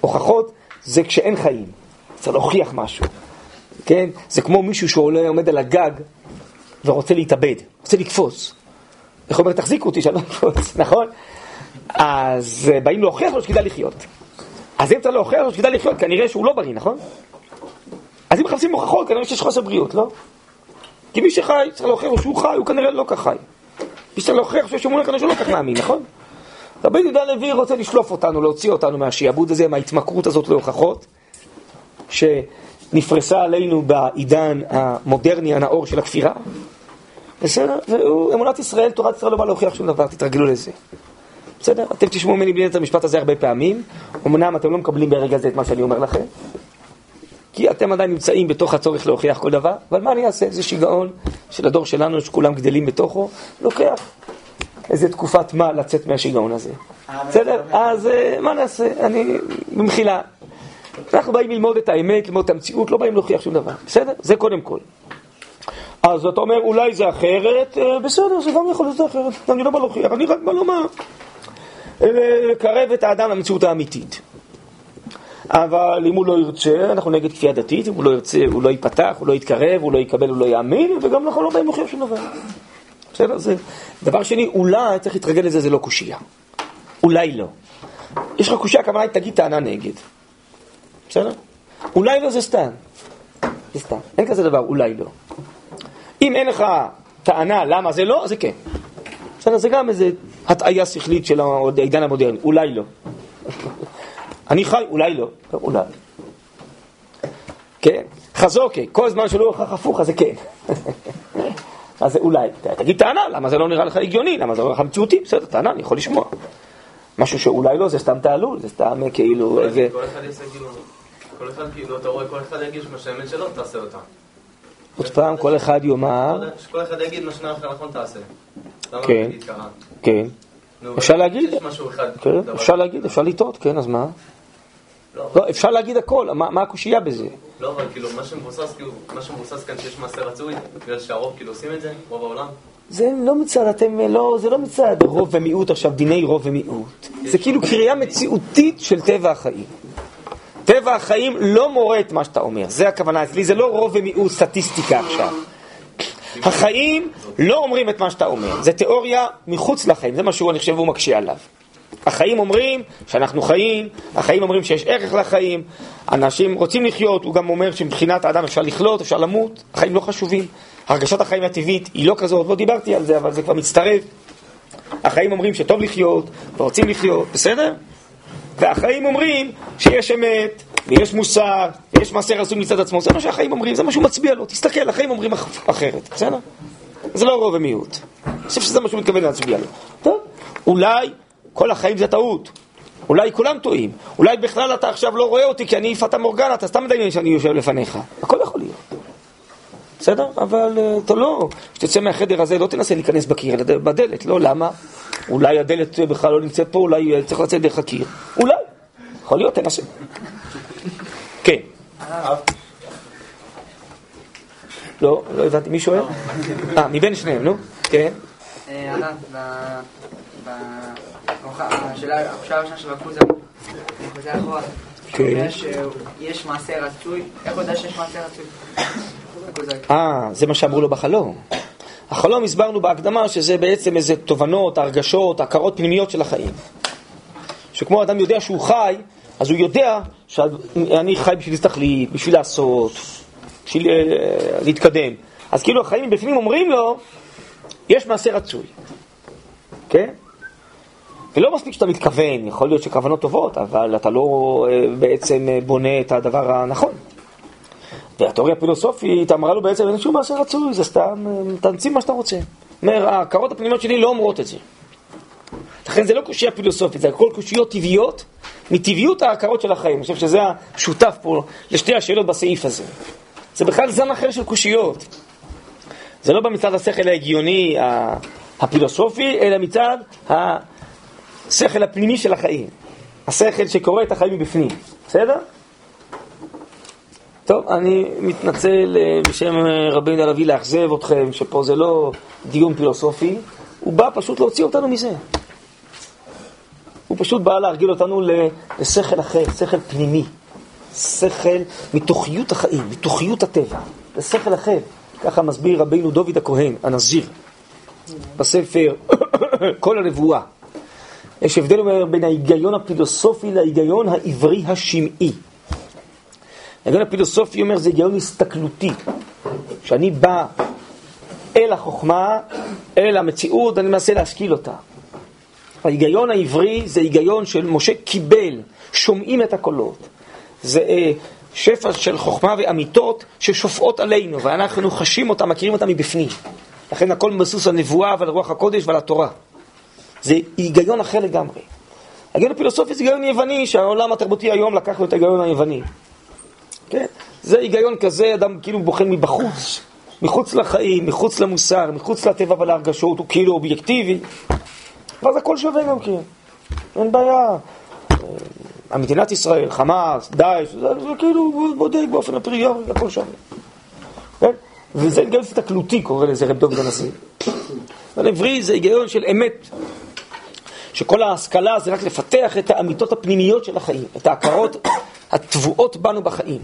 Speaker 1: הוכחות זה כשאין חיים, צריך להוכיח משהו, כן? זה כמו מישהו שעולה, עומד על הגג ורוצה להתאבד, רוצה לקפוץ. איך אומר, תחזיקו אותי שאני לא אקפוץ, [LAUGHS] נכון? אז אה, באים להוכיח לו שכדאי לחיות. אז אם צריך להוכיח לו שכדאי לחיות, כנראה שהוא לא בריא, נכון? אז אם מחפשים הוכחות, כנראה שיש חוסר בריאות, לא? כי מי שחי, צריך להוכיח לו שהוא חי, הוא כנראה לא כך חי. שצריך להוכיח אמונה, כנראה שהוא לא כך מאמין, נכון? רבי יהודה הלוי רוצה לשלוף אותנו, להוציא אותנו מהשיעבוד הזה, מההתמכרות הזאת להוכחות, שנפרסה עלינו בעידן המודרני הנאור של הכפירה. בסדר? ואמונת ישראל, תורת ישראל לא באה להוכיח שום דבר, תתרגלו לזה. בסדר? אתם תשמעו ממני בלי את המשפט הזה הרבה פעמים, אמנם אתם לא מקבלים ברגע זה את מה שאני אומר לכם, כי אתם עדיין נמצאים בתוך הצורך להוכיח כל דבר, אבל מה אני אעשה? זה שיגעון של הדור שלנו, שכולם גדלים בתוכו, לוקח איזה תקופת מה לצאת מהשיגעון הזה. בסדר? אז אה, מה נעשה? אני, במחילה. אנחנו באים ללמוד את האמת, ללמוד את המציאות, לא באים להוכיח שום דבר. בסדר? זה קודם כל. אז אתה אומר, אולי זה אחרת, אה, בסדר, זה גם יכול להיות זה אחרת. אני לא בא להוכיח, אני רק בא לומר, אה, לקרב את האדם למציאות האמיתית. אבל אם הוא לא ירצה, אנחנו נגד כפייה דתית, אם הוא לא ירצה, הוא לא ייפתח, הוא לא יתקרב, הוא לא יקבל, הוא לא יאמין, וגם אנחנו לא באים להוכיח שום דבר. בסדר? זה... דבר שני, אולי צריך להתרגל לזה, זה לא קושייה. אולי לא. יש לך קושייה, הכוונה תגיד טענה נגד. בסדר? אולי לא זה סתם. זה סתם. אין כזה דבר, אולי לא. אם אין לך טענה למה זה לא, זה כן. בסדר, זה גם איזו הטעיה שכלית של העידן המודרני, אולי לא. אני חי, אולי לא, אולי. כן? חזוקי, כל זמן שלא הוכח הפוך, אז זה כן. [LAUGHS] אז זה אולי. תגיד טענה, למה זה לא נראה לך הגיוני? למה זה לא נראה לך מציאותי? בסדר, טענה, אני יכול לשמוע. משהו שאולי לא, זה סתם תעלול, זה סתם אה, כאילו... איזה...
Speaker 9: כל אחד יעשה כאילו, כל אחד כאילו, אתה רואה, כל אחד יגיד מהשמן שלו, תעשה אותה.
Speaker 1: עוד פעם, כל אחד יאמר,
Speaker 9: שכל אחד יגיד מה שנראה לך נכון, תעשה.
Speaker 1: כן. כן, אפשר להגיד. כן, אפשר להגיד, אפשר לטעות, כן, אז מה?
Speaker 9: לא,
Speaker 1: לא, אפשר להגיד הכל, מה מה הקושייה בזה?
Speaker 9: לא, אבל כאילו, מה שמבוסס, כאילו, מה שמבוסס כאן שיש מעשה רצוי, בגלל שהרוב כאילו עושים את זה, רוב העולם.
Speaker 1: זה לא מצד, אתם לא, זה לא מצד רוב ומיעוט עכשיו, דיני רוב ומיעוט. זה כאילו קריאה מציאותית של טבע החיים. טבע החיים לא מורה את מה שאתה אומר, זה הכוונה אצלי, זה לא רוב ומיעוט סטטיסטיקה עכשיו. החיים לא אומרים את מה שאתה אומר, זה תיאוריה מחוץ לחיים, זה מה שהוא, אני חושב, הוא מקשה עליו. החיים אומרים שאנחנו חיים, החיים אומרים שיש ערך לחיים, אנשים רוצים לחיות, הוא גם אומר שמבחינת האדם אפשר לחלות, אפשר למות, החיים לא חשובים. הרגשת החיים הטבעית היא לא כזאת, לא דיברתי על זה, אבל זה כבר מצטרף. החיים אומרים שטוב לחיות, ורוצים לחיות, בסדר? והחיים אומרים שיש אמת, ויש מוסר, ויש מעשה רצוי מצד עצמו, זה מה שהחיים אומרים, זה מה שהוא מצביע לו, תסתכל, החיים אומרים אח- אחרת, בסדר? זה לא רוב ומיעוט. אני חושב שזה מה שהוא מתכוון להצביע לו. טוב, אולי כל החיים זה טעות. אולי כולם טועים. אולי בכלל אתה עכשיו לא רואה אותי כי אני פטה מורגנה, אתה סתם מדמיין שאני יושב לפניך. הכל יכול להיות. בסדר? אבל אה, אתה לא, כשתצא מהחדר הזה לא תנסה להיכנס בקיר, אלא בדלת. לא, למה? אולי הדלת בכלל לא נמצאת פה, אולי אה, צריך לצאת דרך הקיר. אולי. יכול להיות, תנסה. כן. לא, לא הבנתי, מי שואל? אה, מבין שניהם, נו. כן.
Speaker 10: ענת, ב- ב- השאלה השאלה הראשונה של הקוזה, אני חוזר אחורה.
Speaker 1: כן.
Speaker 10: שיש מעשה רצוי, איך הוא יודע שיש מעשה רצוי?
Speaker 1: אה, זה מה שאמרו לו בחלום. החלום הסברנו בהקדמה שזה בעצם איזה תובנות, הרגשות, הכרות פנימיות של החיים. שכמו אדם יודע שהוא חי, אז הוא יודע שאני חי בשביל תכלית, בשביל לעשות, בשביל אה, להתקדם. אז כאילו החיים מבפנים אומרים לו, יש מעשה רצוי. כן? ולא מספיק שאתה מתכוון, יכול להיות שכוונות טובות, אבל אתה לא אה, בעצם אה, בונה את הדבר הנכון. והתיאוריה הפילוסופית אמרה לו בעצם אין שום מעשה רצוי, זה סתם, אה, תמציא מה שאתה רוצה. אומר, ההכרות הפנימיות שלי לא אומרות את זה. לכן זה לא קושייה פילוסופית, זה הכל קושיות טבעיות, מטבעיות ההכרות של החיים. אני חושב שזה השותף פה לשתי השאלות בסעיף הזה. זה בכלל זן אחר של קושיות. זה לא בא מצד השכל ההגיוני ה- הפילוסופי, אלא מצד השכל הפנימי של החיים. השכל שקורא את החיים מבפנים. בסדר? טוב, אני מתנצל אה, בשם אה, רבי לביא לאכזב אתכם, שפה זה לא דיון פילוסופי, הוא בא פשוט להוציא אותנו מזה. הוא פשוט בא להרגיל אותנו לשכל אחר, שכל פנימי, שכל מתוכיות החיים, מתוכיות הטבע, לשכל אחר. ככה מסביר רבינו דוד הכהן, הנזיר, בספר [COUGHS] כל הנבואה. יש הבדל בין ההיגיון הפילוסופי להיגיון העברי השמעי. ההיגיון הפילוסופי אומר זה היגיון הסתכלותי, שאני בא אל החוכמה, אל המציאות, אני מנסה להשכיל אותה. ההיגיון העברי זה היגיון של משה קיבל, שומעים את הקולות. זה אה, שפע של חוכמה ואמיתות ששופעות עלינו, ואנחנו חשים אותה, מכירים אותה מבפנים. לכן הכל מבסוס על נבואה ועל רוח הקודש ועל התורה. זה היגיון אחר לגמרי. ההיגיון הפילוסופי זה היגיון יווני, שהעולם התרבותי היום לקח לו את ההיגיון היווני. כן? זה היגיון כזה, אדם כאילו בוחן מבחוץ, מחוץ לחיים, מחוץ למוסר, מחוץ לטבע ולהרגשות, הוא כאילו אובייקטיבי. ואז הכל שווה גם כן, אין בעיה. אה, מדינת ישראל, חמאס, דאעש, זה, זה כאילו בודק באופן אפריורי, הכל שווה. כן? וזה היגיון הסתכלותי, קורא לזה רב דוד הנשיא. אבל עברי זה היגיון של אמת, שכל ההשכלה זה רק לפתח את האמיתות הפנימיות של החיים, את ההכרות הטבועות בנו בחיים.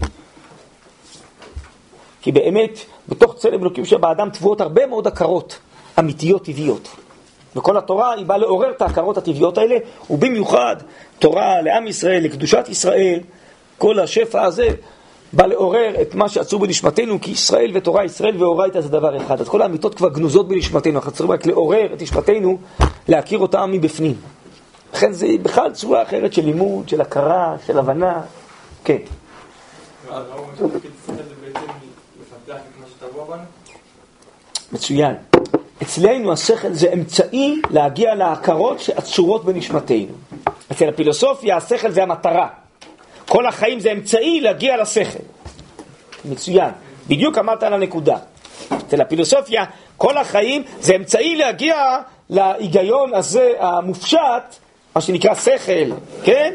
Speaker 1: כי באמת, בתוך צלם אלוקים שבאדם טבועות הרבה מאוד הכרות אמיתיות טבעיות. וכל התורה היא באה לעורר את ההכרות הטבעיות האלה, ובמיוחד תורה לעם ישראל, לקדושת ישראל, כל השפע הזה בא לעורר את מה שעצור בנשמתנו, כי ישראל ותורה, ישראל ואורייתא זה דבר אחד. אז כל האמיתות כבר גנוזות בנשמתנו, אנחנו צריכים רק לעורר את נשמתנו, להכיר אותה מבפנים. לכן זה בכלל צורה אחרת של לימוד, של הכרה, של הבנה. כן. מצוין. אצלנו השכל זה אמצעי להגיע להכרות שעצורות בנשמתנו. אצל הפילוסופיה השכל זה המטרה. כל החיים זה אמצעי להגיע לשכל. מצוין. בדיוק אמרת על הנקודה. אצל הפילוסופיה כל החיים זה אמצעי להגיע להיגיון הזה המופשט, מה שנקרא שכל, כן?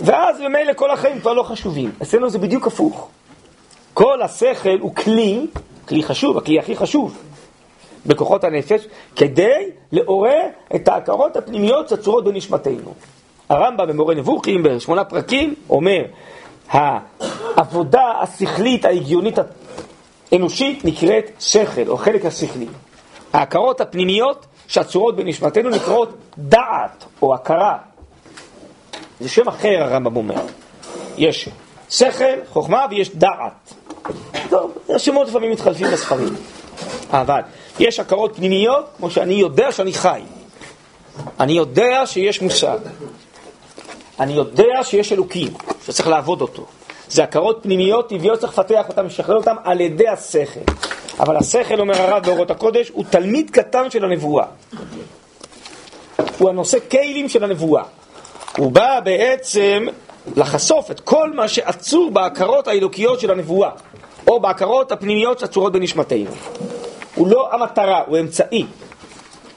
Speaker 1: ואז ממילא כל החיים כבר לא חשובים. אצלנו זה בדיוק הפוך. כל השכל הוא כלי, כלי חשוב, הכלי הכי חשוב בכוחות הנפש, כדי לעורר את ההכרות הפנימיות שצורות בנשמתנו. הרמב"ם במורה נבוכים בשמונה פרקים אומר, העבודה השכלית ההגיונית האנושית נקראת שכל, או חלק השכלי. ההכרות הפנימיות שהצורות בנשמתנו נקראות דעת או הכרה. זה שם אחר הרמב"ם אומר. יש שכל, חוכמה ויש דעת. טוב, השמות לפעמים מתחלפים בספרים. אבל יש הכרות פנימיות, כמו שאני יודע שאני חי. אני יודע שיש מושג. אני יודע שיש אלוקים, שצריך לעבוד אותו. זה הכרות פנימיות טבעיות, צריך לפתח אותן, לשחרר אותן על ידי השכל. אבל השכל, אומר הרב באורות הקודש, הוא תלמיד קטן של הנבואה. הוא הנושא כלים של הנבואה. הוא בא בעצם לחשוף את כל מה שעצור בהכרות האלוקיות של הנבואה, או בהכרות הפנימיות שעצורות בנשמתנו. הוא לא המטרה, הוא אמצעי.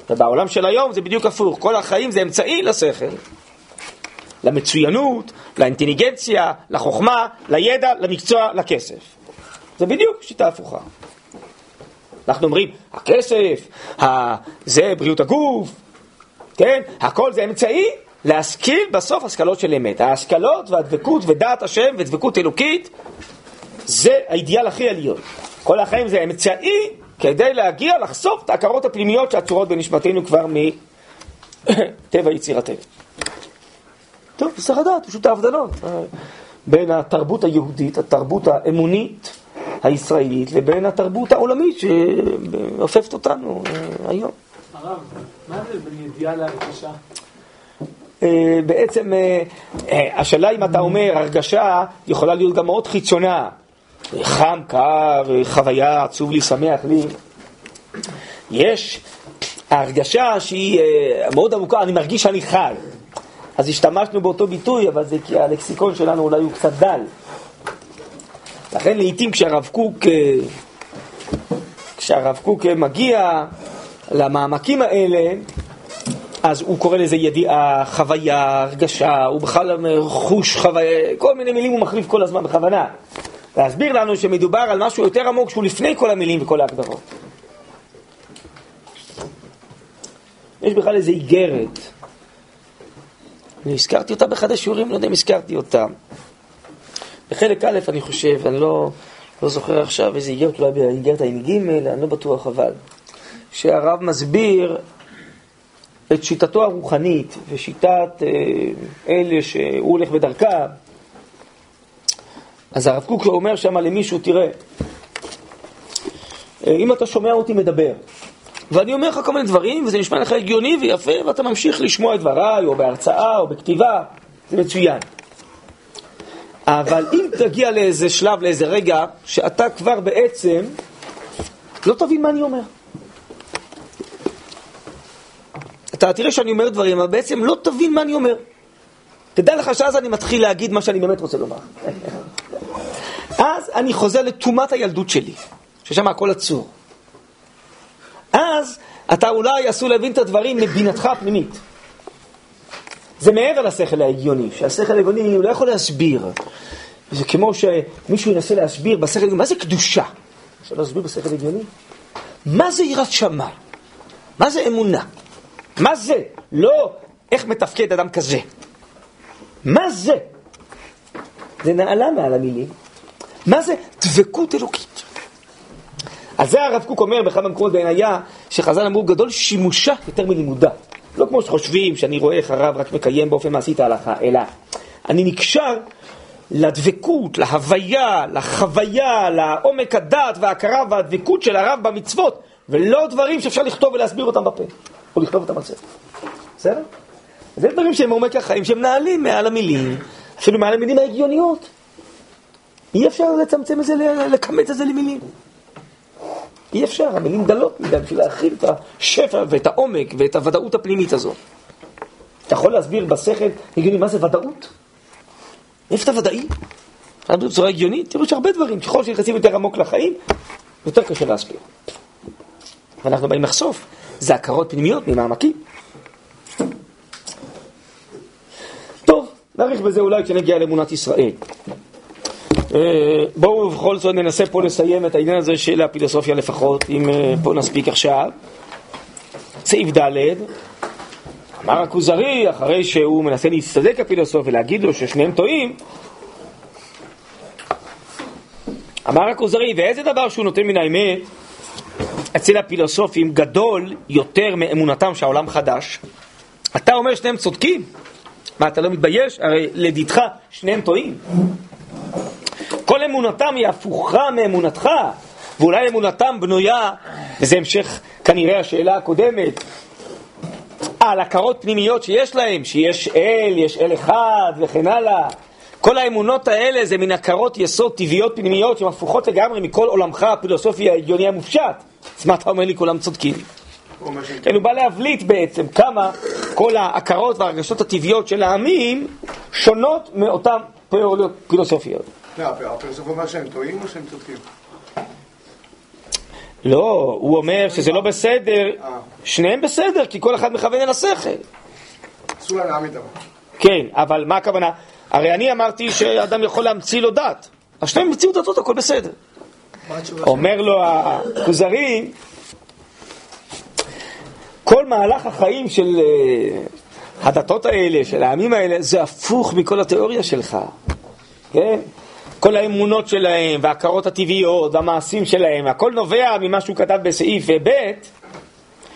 Speaker 1: ובעולם של היום זה בדיוק הפוך, כל החיים זה אמצעי לשכל. למצוינות, לאינטליגנציה, לחוכמה, לידע, למקצוע, לכסף. זה בדיוק שיטה הפוכה. אנחנו אומרים, הכסף, זה בריאות הגוף, כן? הכל זה אמצעי להשכיל בסוף השכלות של אמת. ההשכלות והדבקות ודעת השם ודבקות אלוקית זה האידיאל הכי עליון. כל החיים זה אמצעי כדי להגיע לחשוף את ההכרות הפנימיות שעצורות בנשמתנו כבר מטבע [COUGHS] יצירתנו. טוב, צריך לדעת, פשוט ההבדלות בין התרבות היהודית, התרבות האמונית הישראלית, לבין התרבות העולמית שאופפת אותנו אה, היום.
Speaker 11: הרב, מה זה בין ידיעה להרגשה?
Speaker 1: אה, בעצם אה, השאלה אם אתה אומר הרגשה יכולה להיות גם מאוד חיצונה, חם, קר, חוויה, עצוב לי, שמח לי. יש הרגשה שהיא מאוד עמוקה, אני מרגיש שאני חי. אז השתמשנו באותו ביטוי, אבל זה כי הלקסיקון שלנו אולי הוא קצת דל. לכן לעיתים כשהרב קוק, כשהרב קוק מגיע למעמקים האלה, אז הוא קורא לזה ידיעה, חוויה, הרגשה, הוא בכלל חוש חוויה, כל מיני מילים הוא מחליף כל הזמן בכוונה. להסביר לנו שמדובר על משהו יותר עמוק שהוא לפני כל המילים וכל ההגדרות. יש בכלל איזו איגרת אני הזכרתי אותה באחד השיעורים, לא יודע אם הזכרתי אותה. בחלק א', אני חושב, אני לא, לא זוכר עכשיו איזה איגרת, אולי באיגרת עם ג', אני לא בטוח אבל, שהרב מסביר את שיטתו הרוחנית ושיטת אה, אלה שהוא הולך בדרכה. אז הרב קוק אומר שם למישהו, תראה, אה, אם אתה שומע אותי מדבר, ואני אומר לך כל מיני דברים, וזה נשמע לך הגיוני ויפה, ואתה ממשיך לשמוע את דבריי, או בהרצאה, או בכתיבה, זה מצוין. אבל אם תגיע לאיזה שלב, לאיזה רגע, שאתה כבר בעצם לא תבין מה אני אומר. אתה תראה שאני אומר דברים, אבל בעצם לא תבין מה אני אומר. תדע לך שאז אני מתחיל להגיד מה שאני באמת רוצה לומר. [LAUGHS] אז אני חוזר לתומת הילדות שלי, ששם הכל עצור. אז אתה אולי עשוי להבין את הדברים מבינתך הפנימית. זה מעבר לשכל ההגיוני, שהשכל ההגיוני הוא לא יכול להסביר. זה כמו שמישהו ינסה להסביר בשכל ההגיוני, מה זה קדושה? אפשר להסביר בשכל ההגיוני? מה זה יראת שמיים? מה זה אמונה? מה זה? לא איך מתפקד אדם כזה. מה זה? זה נעלה מעל המילים. מה זה דבקות אלוקית? אז זה הרב קוק אומר באחד המקומות בעינייה, שחז"ל אמרו גדול שימושה יותר מלימודה. לא כמו שחושבים שאני רואה איך הרב רק מקיים באופן מעשי את ההלכה, אלא אני נקשר לדבקות, להוויה, לחוויה, לעומק הדעת וההכרה והדבקות של הרב במצוות, ולא דברים שאפשר לכתוב ולהסביר אותם בפה, או לכתוב אותם על ספר. בסדר? זה דברים שהם עומק החיים, שהם נעלים מעל המילים, אפילו מעל המילים ההגיוניות. אי אפשר לצמצם את זה, לכמת את זה למילים. אי אפשר, המילים דלות מדי בשביל להכיל את השפע ואת העומק ואת הוודאות הפנימית הזאת. אתה יכול להסביר בשכל הגיוני מה זה ודאות? איפה אתה ודאי? בצורה הגיונית? תראו שהרבה דברים, ככל שנכנסים יותר עמוק לחיים, יותר קשה להסביר. ואנחנו באים לחשוף, זה הכרות פנימיות ממעמקים. טוב, נאריך בזה אולי כשנגיע לאמונת ישראל. אה, בואו בכל זאת ננסה פה לסיים את העניין הזה של הפילוסופיה לפחות, אם אה, פה נספיק עכשיו. סעיף ד' אמר הכוזרי, אחרי שהוא מנסה להצטדק הפילוסוף ולהגיד לו ששניהם טועים, אמר הכוזרי, ואיזה דבר שהוא נותן מן האמת אצל הפילוסופים גדול יותר מאמונתם שהעולם חדש? אתה אומר שניהם צודקים? מה, אתה לא מתבייש? הרי לדידך שניהם טועים. כל אמונתם היא הפוכה מאמונתך, ואולי אמונתם בנויה, וזה המשך כנראה השאלה הקודמת, על הכרות פנימיות שיש להם, שיש אל, יש אל אחד וכן הלאה. כל האמונות האלה זה מן הכרות יסוד טבעיות פנימיות שהן הפוכות לגמרי מכל עולמך הפילוסופי ההגיוני המופשט. אז מה אתה אומר לי כולם צודקים? כן, הוא בא להבליט בעצם כמה כל ההכרות והרגשות הטבעיות של העמים שונות מאותן פילוסופיות.
Speaker 3: לא, הפילוסוף אומר שהם טועים או שהם צודקים?
Speaker 1: לא, הוא אומר שזה לא בסדר, שניהם בסדר, כי כל אחד מכוון אל השכל.
Speaker 3: אסור להם להעמיד אבל.
Speaker 1: כן, אבל מה הכוונה? הרי אני אמרתי שאדם יכול להמציא לו דת. אז שניהם המציאו דתות, הכל בסדר. אומר לו הכוזרי, כל מהלך החיים של אה, הדתות האלה, של העמים האלה, זה הפוך מכל התיאוריה שלך. כן? כל האמונות שלהם, וההכרות הטבעיות, והמעשים שלהם, הכל נובע ממה שהוא כתב בסעיף ב',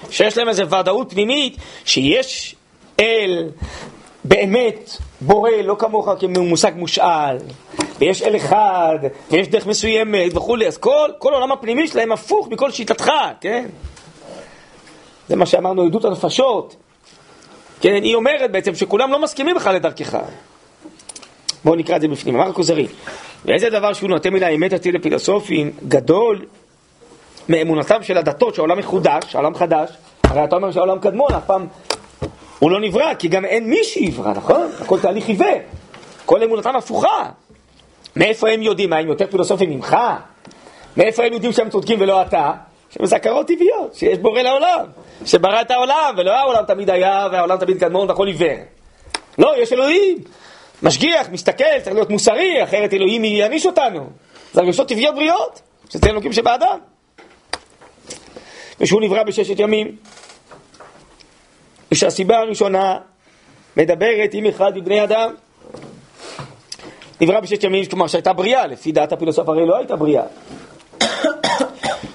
Speaker 1: שיש להם איזו ודאות פנימית, שיש אל באמת בורא, לא כמוך כמושג מושאל, ויש אל אחד, ויש דרך מסוימת וכולי, אז כל, כל העולם הפנימי שלהם הפוך מכל שיטתך, כן? זה מה שאמרנו, עדות הנפשות. כן, היא אומרת בעצם שכולם לא מסכימים בכלל לדרכך. בואו נקרא את זה בפנים. אמר הכוזרי, ואיזה דבר שהוא נותן מן האמת אצל הפילוסופים גדול מאמונתם של הדתות שהעולם מחודש, העולם חדש, הרי אתה אומר שהעולם קדמון, אף פעם הוא לא נברא, כי גם אין מי שיברא, נכון? הכל תהליך עיוור. כל אמונתם הפוכה. מאיפה הם יודעים? מה, הם יותר פילוסופים ממך? מאיפה הם יודעים שהם צודקים ולא אתה? שהם זכרות טבעיות, שיש בורא לעולם, שברא את העולם, ולא העולם תמיד היה, והעולם תמיד קדמון והכל עיוור. לא, יש אלוהים. משגיח, מסתכל, צריך להיות מוסרי, אחרת אלוהים יעניש אותנו. זה הרגשות טבעיות בריאות, שזה אלוקים שבאדם. ושהוא נברא בששת ימים. ושהסיבה הראשונה מדברת עם אחד מבני אדם. נברא בששת ימים, כלומר שהייתה בריאה, לפי דעת הפילוסוף הרי לא הייתה בריאה.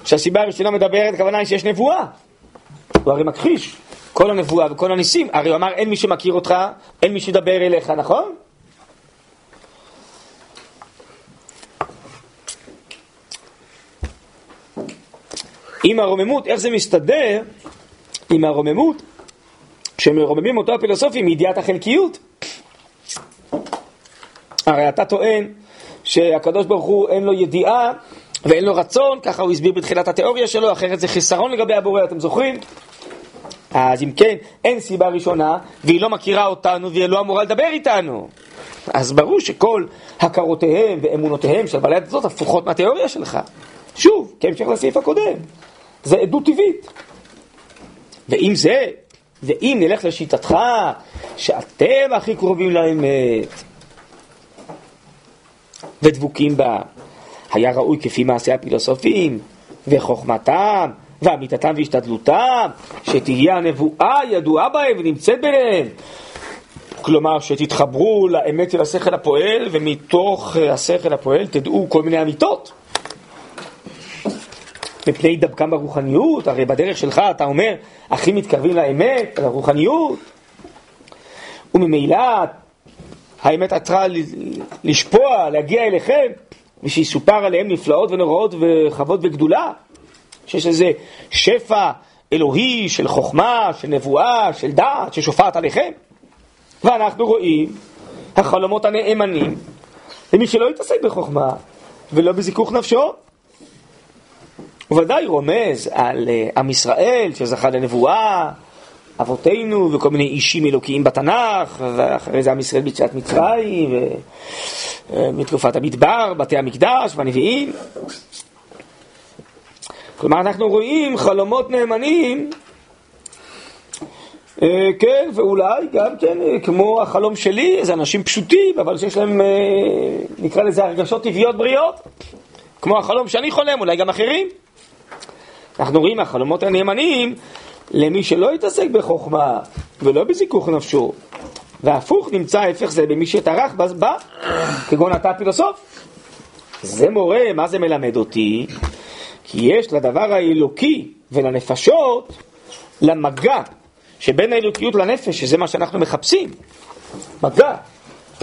Speaker 1: שהסיבה הראשונה מדברת, הכוונה היא שיש נבואה. הוא הרי מכחיש כל הנבואה וכל הניסים. הרי הוא אמר, אין מי שמכיר אותך, אין מי שידבר אליך, נכון? עם הרוממות, איך זה מסתדר עם הרוממות שמרוממים אותו הפילוסופים מידיעת החלקיות? הרי אתה טוען שהקדוש ברוך הוא אין לו ידיעה ואין לו רצון, ככה הוא הסביר בתחילת התיאוריה שלו, אחרת זה חיסרון לגבי הבורא, אתם זוכרים? אז אם כן, אין סיבה ראשונה, והיא לא מכירה אותנו והיא לא אמורה לדבר איתנו. אז ברור שכל הכרותיהם ואמונותיהם של בעלי הדתות הפוכות מהתיאוריה שלך. שוב, כהמשך לסעיף הקודם. זה עדות טבעית. ואם זה, ואם נלך לשיטתך, שאתם הכי קרובים לאמת ודבוקים בה, היה ראוי כפי מעשי הפילוסופים וחוכמתם ואמיתתם והשתדלותם, שתהיה הנבואה ידועה בהם ונמצאת ביניהם. כלומר, שתתחברו לאמת של השכל הפועל, ומתוך השכל הפועל תדעו כל מיני אמיתות. מפני דבקם ברוחניות, הרי בדרך שלך אתה אומר, הכי מתקרבים לאמת, לרוחניות. וממילא האמת עצרה לשפוע, להגיע אליכם, ושיסופר עליהם נפלאות ונוראות וחוות וגדולה, שיש איזה שפע אלוהי של חוכמה, של נבואה, של דעת, ששופעת עליכם. ואנחנו רואים החלומות הנאמנים למי שלא יתעסק בחוכמה ולא בזיכוך נפשו. הוא ודאי רומז על אה, עם ישראל שזכה לנבואה, אבותינו וכל מיני אישים אלוקיים בתנ"ך, ואחרי זה עם ישראל ביציאת מצרים, ומתקופת המדבר, בתי המקדש והנביאים. כלומר, אנחנו רואים חלומות נאמנים, אה, כן, ואולי גם כן, אה, כמו החלום שלי, איזה אנשים פשוטים, אבל שיש להם, אה, נקרא לזה, הרגשות טבעיות בריאות, כמו החלום שאני חולם, אולי גם אחרים. אנחנו רואים מהחלומות הנאמנים למי שלא יתעסק בחוכמה ולא בזיכוך נפשו, והפוך נמצא ההפך זה במי שטרח בה, כגון אתה הפילוסוף. זה מורה, מה זה מלמד אותי? כי יש לדבר האלוקי ולנפשות, למגע שבין האלוקיות לנפש, שזה מה שאנחנו מחפשים, מגע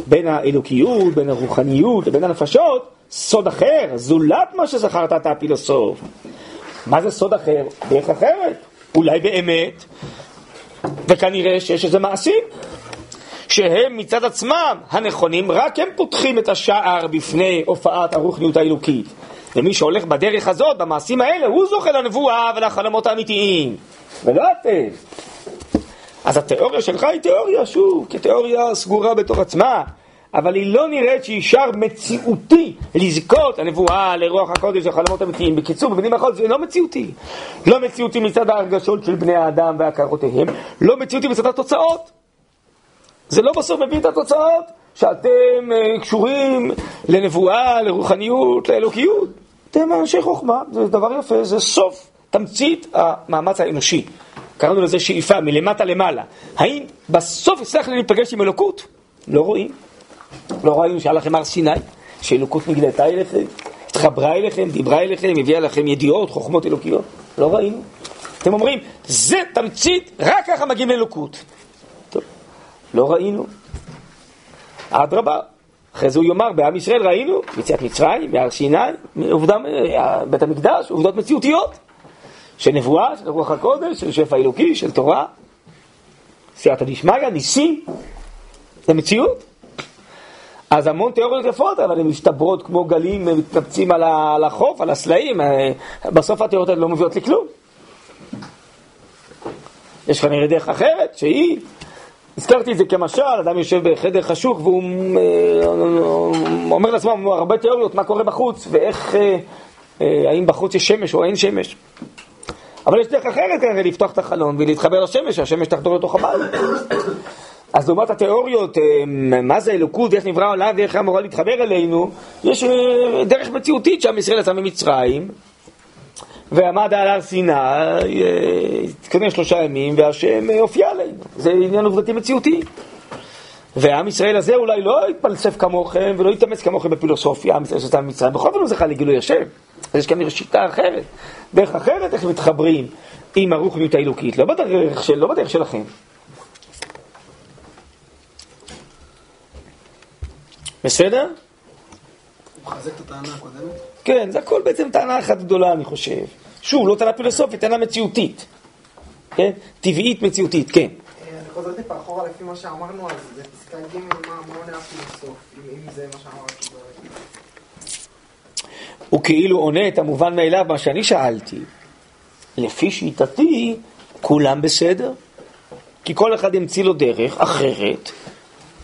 Speaker 1: בין האלוקיות, בין הרוחניות לבין הנפשות, סוד אחר, זולת מה שזכרת אתה הפילוסוף. מה זה סוד אחר? דרך אחרת. אולי באמת, וכנראה שיש איזה מעשים שהם מצד עצמם הנכונים, רק הם פותחים את השער בפני הופעת הרוחניות האלוקית. ומי שהולך בדרך הזאת, במעשים האלה, הוא זוכה לנבואה ולחלומות האמיתיים, ולא אתם. אז התיאוריה שלך היא תיאוריה, שוב, כתיאוריה סגורה בתוך עצמה, אבל היא לא נראית שהיא שער מציאותי לזכות הנבואה, לרוח הקודש, לחלומות אמיתיים. בקיצור, במילים אחרות זה לא מציאותי. לא מציאותי מצד ההרגשות של בני האדם והכרותיהם, לא מציאותי מצד התוצאות. זה לא בסוף מביא את התוצאות שאתם uh, קשורים לנבואה, לרוחניות, לאלוקיות. אתם אנשי חוכמה, זה דבר יפה, זה סוף, תמצית המאמץ האנושי. קראנו לזה שאיפה, מלמטה למעלה. האם בסוף הצלחנו להיפגש עם אלוקות? לא רואים. לא ראינו שהיה לכם הר סיני, שאלוקות נגלתה אליכם, התחברה אליכם, דיברה אליכם, הביאה לכם ידיעות, חוכמות אלוקיות? לא ראינו. אתם אומרים, זה תמצית, רק ככה מגיעים לאלוקות. טוב, לא ראינו. אדרבה, אחרי זה הוא יאמר, בעם ישראל ראינו, יציאת מצרים, בהר סיני, עובדה, בית המקדש, עובדות מציאותיות. של נבואה, של רוח הקודש, של שפע אלוקי, של תורה, סייעתא דשמיא, ניסים, זה מציאות. אז המון תיאוריות יפות, אבל הן משתברות כמו גלים, מתנפצים על החוף, על הסלעים, אה, בסוף התיאוריות האלה לא מביאות לכלום. יש כנראה דרך אחרת, שהיא, הזכרתי את זה כמשל, אדם יושב בחדר חשוך והוא אה, אומר לעצמו הרבה תיאוריות, מה קורה בחוץ, ואיך, אה, האם בחוץ יש שמש או אין שמש. אבל יש דרך אחרת כנראה לפתוח את החלון ולהתחבר לשמש, שהשמש תחדור לתוך הבית. אז לעומת התיאוריות, אה, מה זה אלוקות ואיך נברא העולם ואיך אמורה להתחבר אלינו, יש אה, דרך מציאותית שעם ישראל יצא ממצרים ועמד על הר סיני, אה, התכונן שלושה ימים והשם הופיע עלינו. זה עניין עובדתי מציאותי. ועם ישראל הזה אולי לא יתפלסף כמוכם ולא יתאמץ כמוכם בפילוסופיה, עם ישראל שיצא ממצרים, בכל זאת הוא זכה לגילוי השם. אז יש כנראה שיטה אחרת, דרך אחרת איך מתחברים עם הרוחניות האלוקית, לא בדרך, של, לא בדרך שלכם. בסדר?
Speaker 4: הוא מחזק את הטענה הקודמת?
Speaker 1: כן, זה הכל בעצם טענה אחת גדולה, אני חושב. שוב, לא טענה פילוסופית, טענה מציאותית. כן? טבעית מציאותית, כן.
Speaker 10: אני חוזר טיפה אחורה לפי מה שאמרנו, אז זה פסקה ג' מה עונה הפילוסוף, אם זה מה שאמרתי.
Speaker 1: הוא כאילו עונה את המובן מאליו, מה שאני שאלתי. לפי שיטתי, כולם בסדר. כי כל אחד ימציא לו דרך אחרת,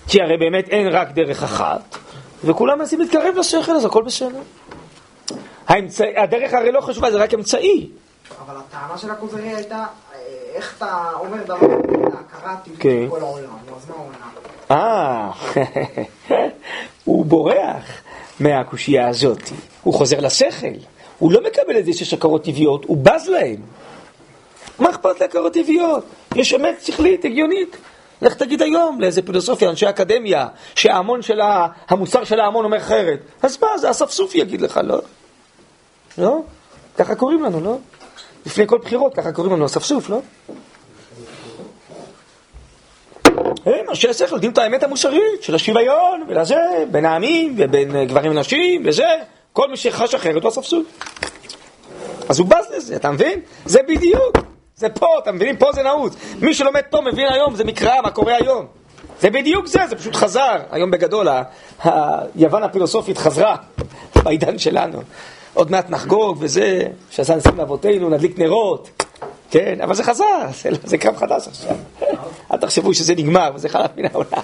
Speaker 1: כי הרי באמת אין רק דרך אחת, וכולם מנסים להתקרב לשכל, אז הכל בסדר. האמצע... הדרך הרי לא חשובה, זה רק אמצעי.
Speaker 10: אבל הטענה של הכוזרי הייתה, אה, איך אתה אומר דבר להכרה הטבעית
Speaker 1: כן.
Speaker 10: של כל העולם, אז מה עונה?
Speaker 1: אה, [LAUGHS] הוא בורח מהקושייה הזאת. הוא חוזר לשכל. הוא לא מקבל את זה שיש הכרות טבעיות, הוא בז להם. מה אכפת להכרות טבעיות? יש אמת שכלית, הגיונית. לך תגיד היום לאיזה פילוסופיה, אנשי אקדמיה, שההמון של ה... המוסר של ההמון אומר אחרת. אז מה, זה אספסוף יגיד לך, לא? לא? ככה קוראים לנו, לא? לפני כל בחירות ככה קוראים לנו אספסוף, לא? הם, אנשי השכל, יודעים את האמת המוסרית של השוויון, ולזה, בין העמים, ובין אה, גברים ונשים, וזה, כל מי שחש אחרת הוא אספסוף. אז הוא בז לזה, אתה מבין? זה בדיוק. זה פה, אתה מבינים? פה זה נעוץ. מי שלומד פה מבין היום, זה מקרא, מה קורה היום. זה בדיוק זה, זה פשוט חזר. היום בגדול, היוון הפילוסופית חזרה בעידן שלנו. עוד מעט נחגוג וזה, שעשה ניסים לאבותינו, נדליק נרות. כן, אבל זה חזר, לא- זה קרב חדש עכשיו. אל תחשבו שזה נגמר וזה חלף מן העולם.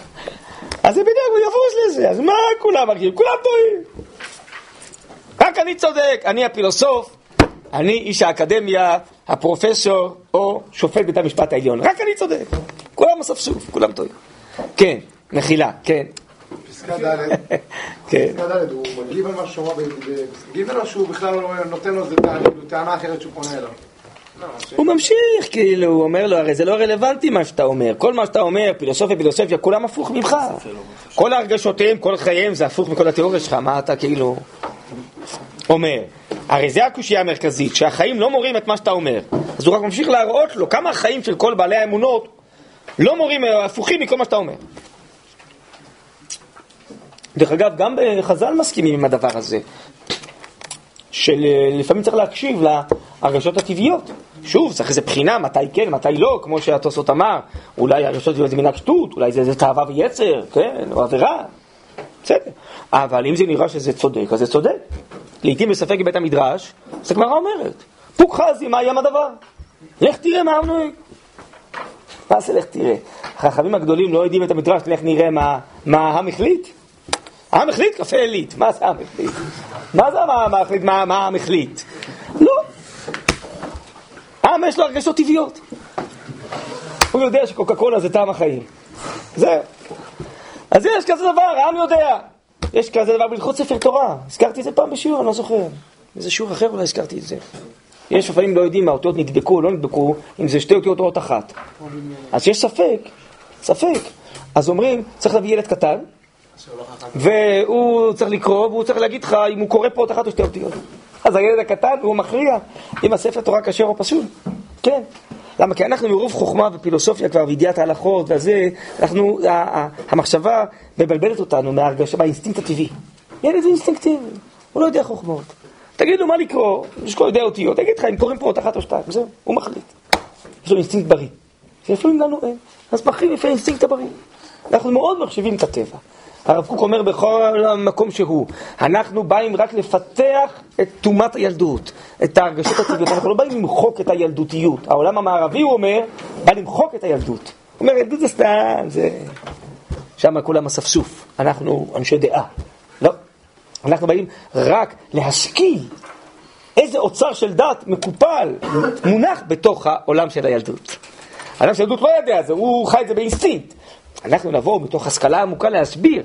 Speaker 1: אז זה בדיוק, הוא יבוז לזה, אז מה כולם מרגישים? כולם טועים. רק אני צודק, אני הפילוסוף, אני איש האקדמיה, הפרופסור או שופט בית המשפט העליון. רק אני צודק. כולם אספסוף, כולם טועים. כן, מחילה, כן.
Speaker 3: פסקה ד', [LAUGHS]
Speaker 1: כן.
Speaker 3: פסקה ד', הוא מגיב על מה שהוא אמר בפסקה ג' או שהוא בכלל לא נותן לו איזה טענה- טענה אחרת שהוא פונה אליו?
Speaker 1: הוא ממשיך, כאילו, הוא אומר לו, הרי זה לא רלוונטי מה שאתה אומר. כל מה שאתה אומר, פילוסופיה, פילוסופיה, כולם הפוך ממך. כל הרגשותיהם, כל חייהם, זה הפוך מכל התיאוריה שלך, מה אתה כאילו אומר? הרי זה הקושייה המרכזית, שהחיים לא מורים את מה שאתה אומר. אז הוא רק ממשיך להראות לו כמה החיים של כל בעלי האמונות לא מורים, אה, הפוכים מכל מה שאתה אומר. דרך אגב, גם בחז"ל מסכימים עם הדבר הזה. שלפעמים צריך להקשיב להרגשות הטבעיות. שוב, צריך איזה בחינה, מתי כן, מתי לא, כמו שהתוספות אמר, אולי הרגשות הטבעיות זה מנהג שטות, אולי זה, זה תאווה ויצר, כן, או עבירה, בסדר. אבל אם זה נראה שזה צודק, אז זה צודק. לעיתים בספק בבית המדרש, אז הגמרא אומרת, פוק חזי, מה ים הדבר? לך תראה מה העם. מה זה לך תראה? החכמים הגדולים לא יודעים את המדרש, לך נראה מה, מה העם החליט. העם החליט קפה עילית, מה זה העם החליט? מה זה העם החליט? מה העם החליט? לא. העם יש לו הרגשות טבעיות. הוא יודע שקוקה קולה זה טעם החיים. זהו. אז יש כזה דבר, העם יודע. יש כזה דבר בהלכות ספר תורה. הזכרתי את זה פעם בשיעור, אני לא זוכר. איזה שיעור אחר אולי הזכרתי את זה. יש לפעמים לא יודעים מה האותיות נדבקו או לא נדבקו, אם זה שתי אותיות או אות אחת. אז יש ספק, ספק. אז אומרים, צריך להביא ילד קטן, והוא צריך לקרוא, והוא צריך להגיד לך אם הוא קורא פה אות אחת או שתי אותיות. אז הילד הקטן, הוא מכריע אם הספר תורה כשר או פסול. כן. למה? כי אנחנו מרוב חוכמה ופילוסופיה כבר, וידיעת ההלכות והזה, אנחנו, המחשבה מבלבלת אותנו מההרגשה, מהאינסטינקט הטבעי. ילד זה אינסטינקטיבי, הוא לא יודע חוכמות. תגיד לו מה לקרוא, יש לו יודע אותיות, תגיד לך אם קוראים פה אות אחת או שתיים, זהו, הוא מחליט. יש לו אינסטינקט בריא. שלפעמים לנו אין. אז מכריעים לפי האינסטינקט הבריא. אנחנו מאוד מחשיבים את הטבע. הרב קוק אומר בכל מקום שהוא, אנחנו באים רק לפתח את טומאת הילדות, את ההרגשות הטבעיות, אנחנו לא באים למחוק את הילדותיות. העולם המערבי, הוא אומר, בא למחוק את הילדות. הוא אומר, ילדות זה סתם, זה... שם כולם אספסוף, אנחנו אנשי דעה. לא, אנחנו באים רק להשכיל איזה אוצר של דת מקופל מונח בתוך העולם של הילדות. העולם של הילדות לא יודע זה, הוא חי את זה באינסטינקט. אנחנו נבוא מתוך השכלה עמוקה להסביר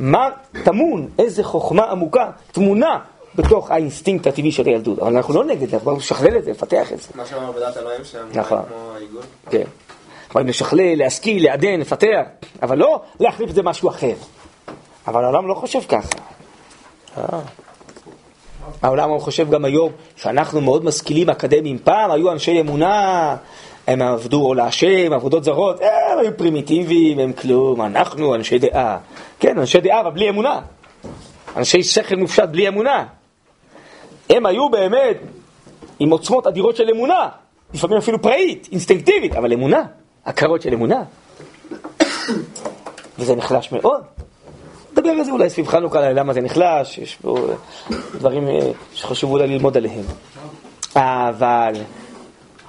Speaker 1: מה טמון, איזה חוכמה עמוקה טמונה בתוך האינסטינקט הטבעי של הילדות. אבל אנחנו לא נגד זה, אנחנו באים לשכלל את זה, לפתח את זה.
Speaker 2: מה שאמר בדת אלוהים שם,
Speaker 1: נכון.
Speaker 2: כמו העיגול.
Speaker 1: כן. באים לשכלל, להשכיל, לעדן, לפתח, אבל לא להחליף את זה משהו אחר. אבל העולם לא חושב ככה. אה. העולם הוא חושב גם היום שאנחנו מאוד משכילים אקדמיים. פעם היו אנשי אמונה, הם עבדו או להשם, עבודות זרות, אה, הם היו פרימיטיביים, הם כלום, אנחנו אנשי דעה. כן, אנשי דעה, אבל בלי אמונה. אנשי שכל מופשט בלי אמונה. הם היו באמת עם עוצמות אדירות של אמונה, לפעמים אפילו פראית, אינסטינקטיבית, אבל אמונה, הכרות של אמונה. [COUGHS] וזה נחלש מאוד. נדבר על זה אולי סביב חנוכה, למה זה נחלש, יש פה דברים אה, שחשוב אולי ללמוד עליהם. אבל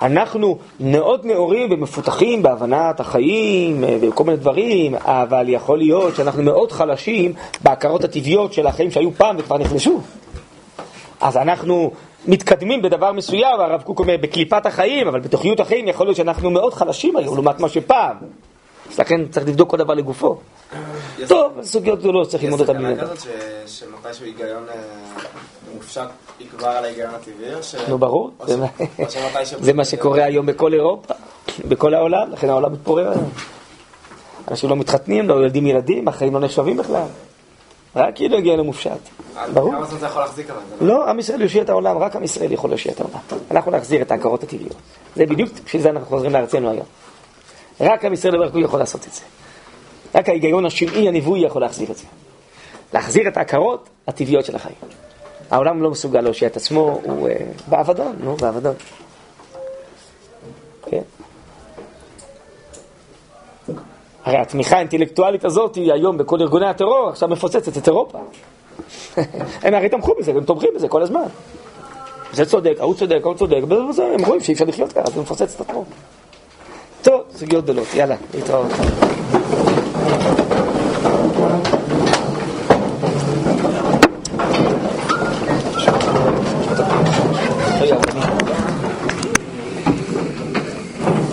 Speaker 1: אנחנו מאוד נאורים ומפותחים בהבנת החיים אה, וכל מיני דברים, אבל יכול להיות שאנחנו מאוד חלשים בהכרות הטבעיות של החיים שהיו פעם וכבר נחלשו. אז אנחנו מתקדמים בדבר מסוים, הרב קוק אומר, בקליפת החיים, אבל בתוכניות החיים יכול להיות שאנחנו מאוד חלשים היום לעומת מה שפעם. אז לכן צריך לבדוק כל דבר לגופו. טוב, סוגיות גדולות צריך ללמוד אותן.
Speaker 2: יש סכנה כזאת שמתישהו היגיון אה, מופשט יגבר על ההיגיון הטבעי.
Speaker 1: נו ברור, [LAUGHS] זה מה- שקורה היום בכל אירופה, בכל העולם, לכן העולם מתפורר היום. אנשים לא מתחתנים, לא ילדים ילדים, החיים לא נחשבים בכלל. רק כאילו הגיע למופשט. ברור.
Speaker 2: כמה זמן זה יכול להחזיק אבל? לא-
Speaker 1: לא, עם ישראל יושיע את העולם, רק עם ישראל יכול להושיע את העולם. אנחנו נחזיר את ההכרות הטבעיות. זה בדיוק, בשביל זה אנחנו חוזרים לארצנו היום. רק עם ישראל לברך הוא יכול לעשות את זה. רק ההיגיון השמעי הנבואי יכול להחזיר את זה. להחזיר את ההכרות הטבעיות של החיים. העולם לא מסוגל להושיע את עצמו, הוא אה, באבדון, נו, באבדון. כן. הרי התמיכה האינטלקטואלית הזאת היא היום בכל ארגוני הטרור, עכשיו מפוצצת את אירופה. [LAUGHS] הם הרי תמכו בזה, הם תומכים בזה כל הזמן. זה צודק, ההוא צודק, ההוא צודק, הם רואים שאי אפשר לחיות ככה, זה מפוצץ את הטרור. טוב, סוגיות גדולות, יאללה, להתראות.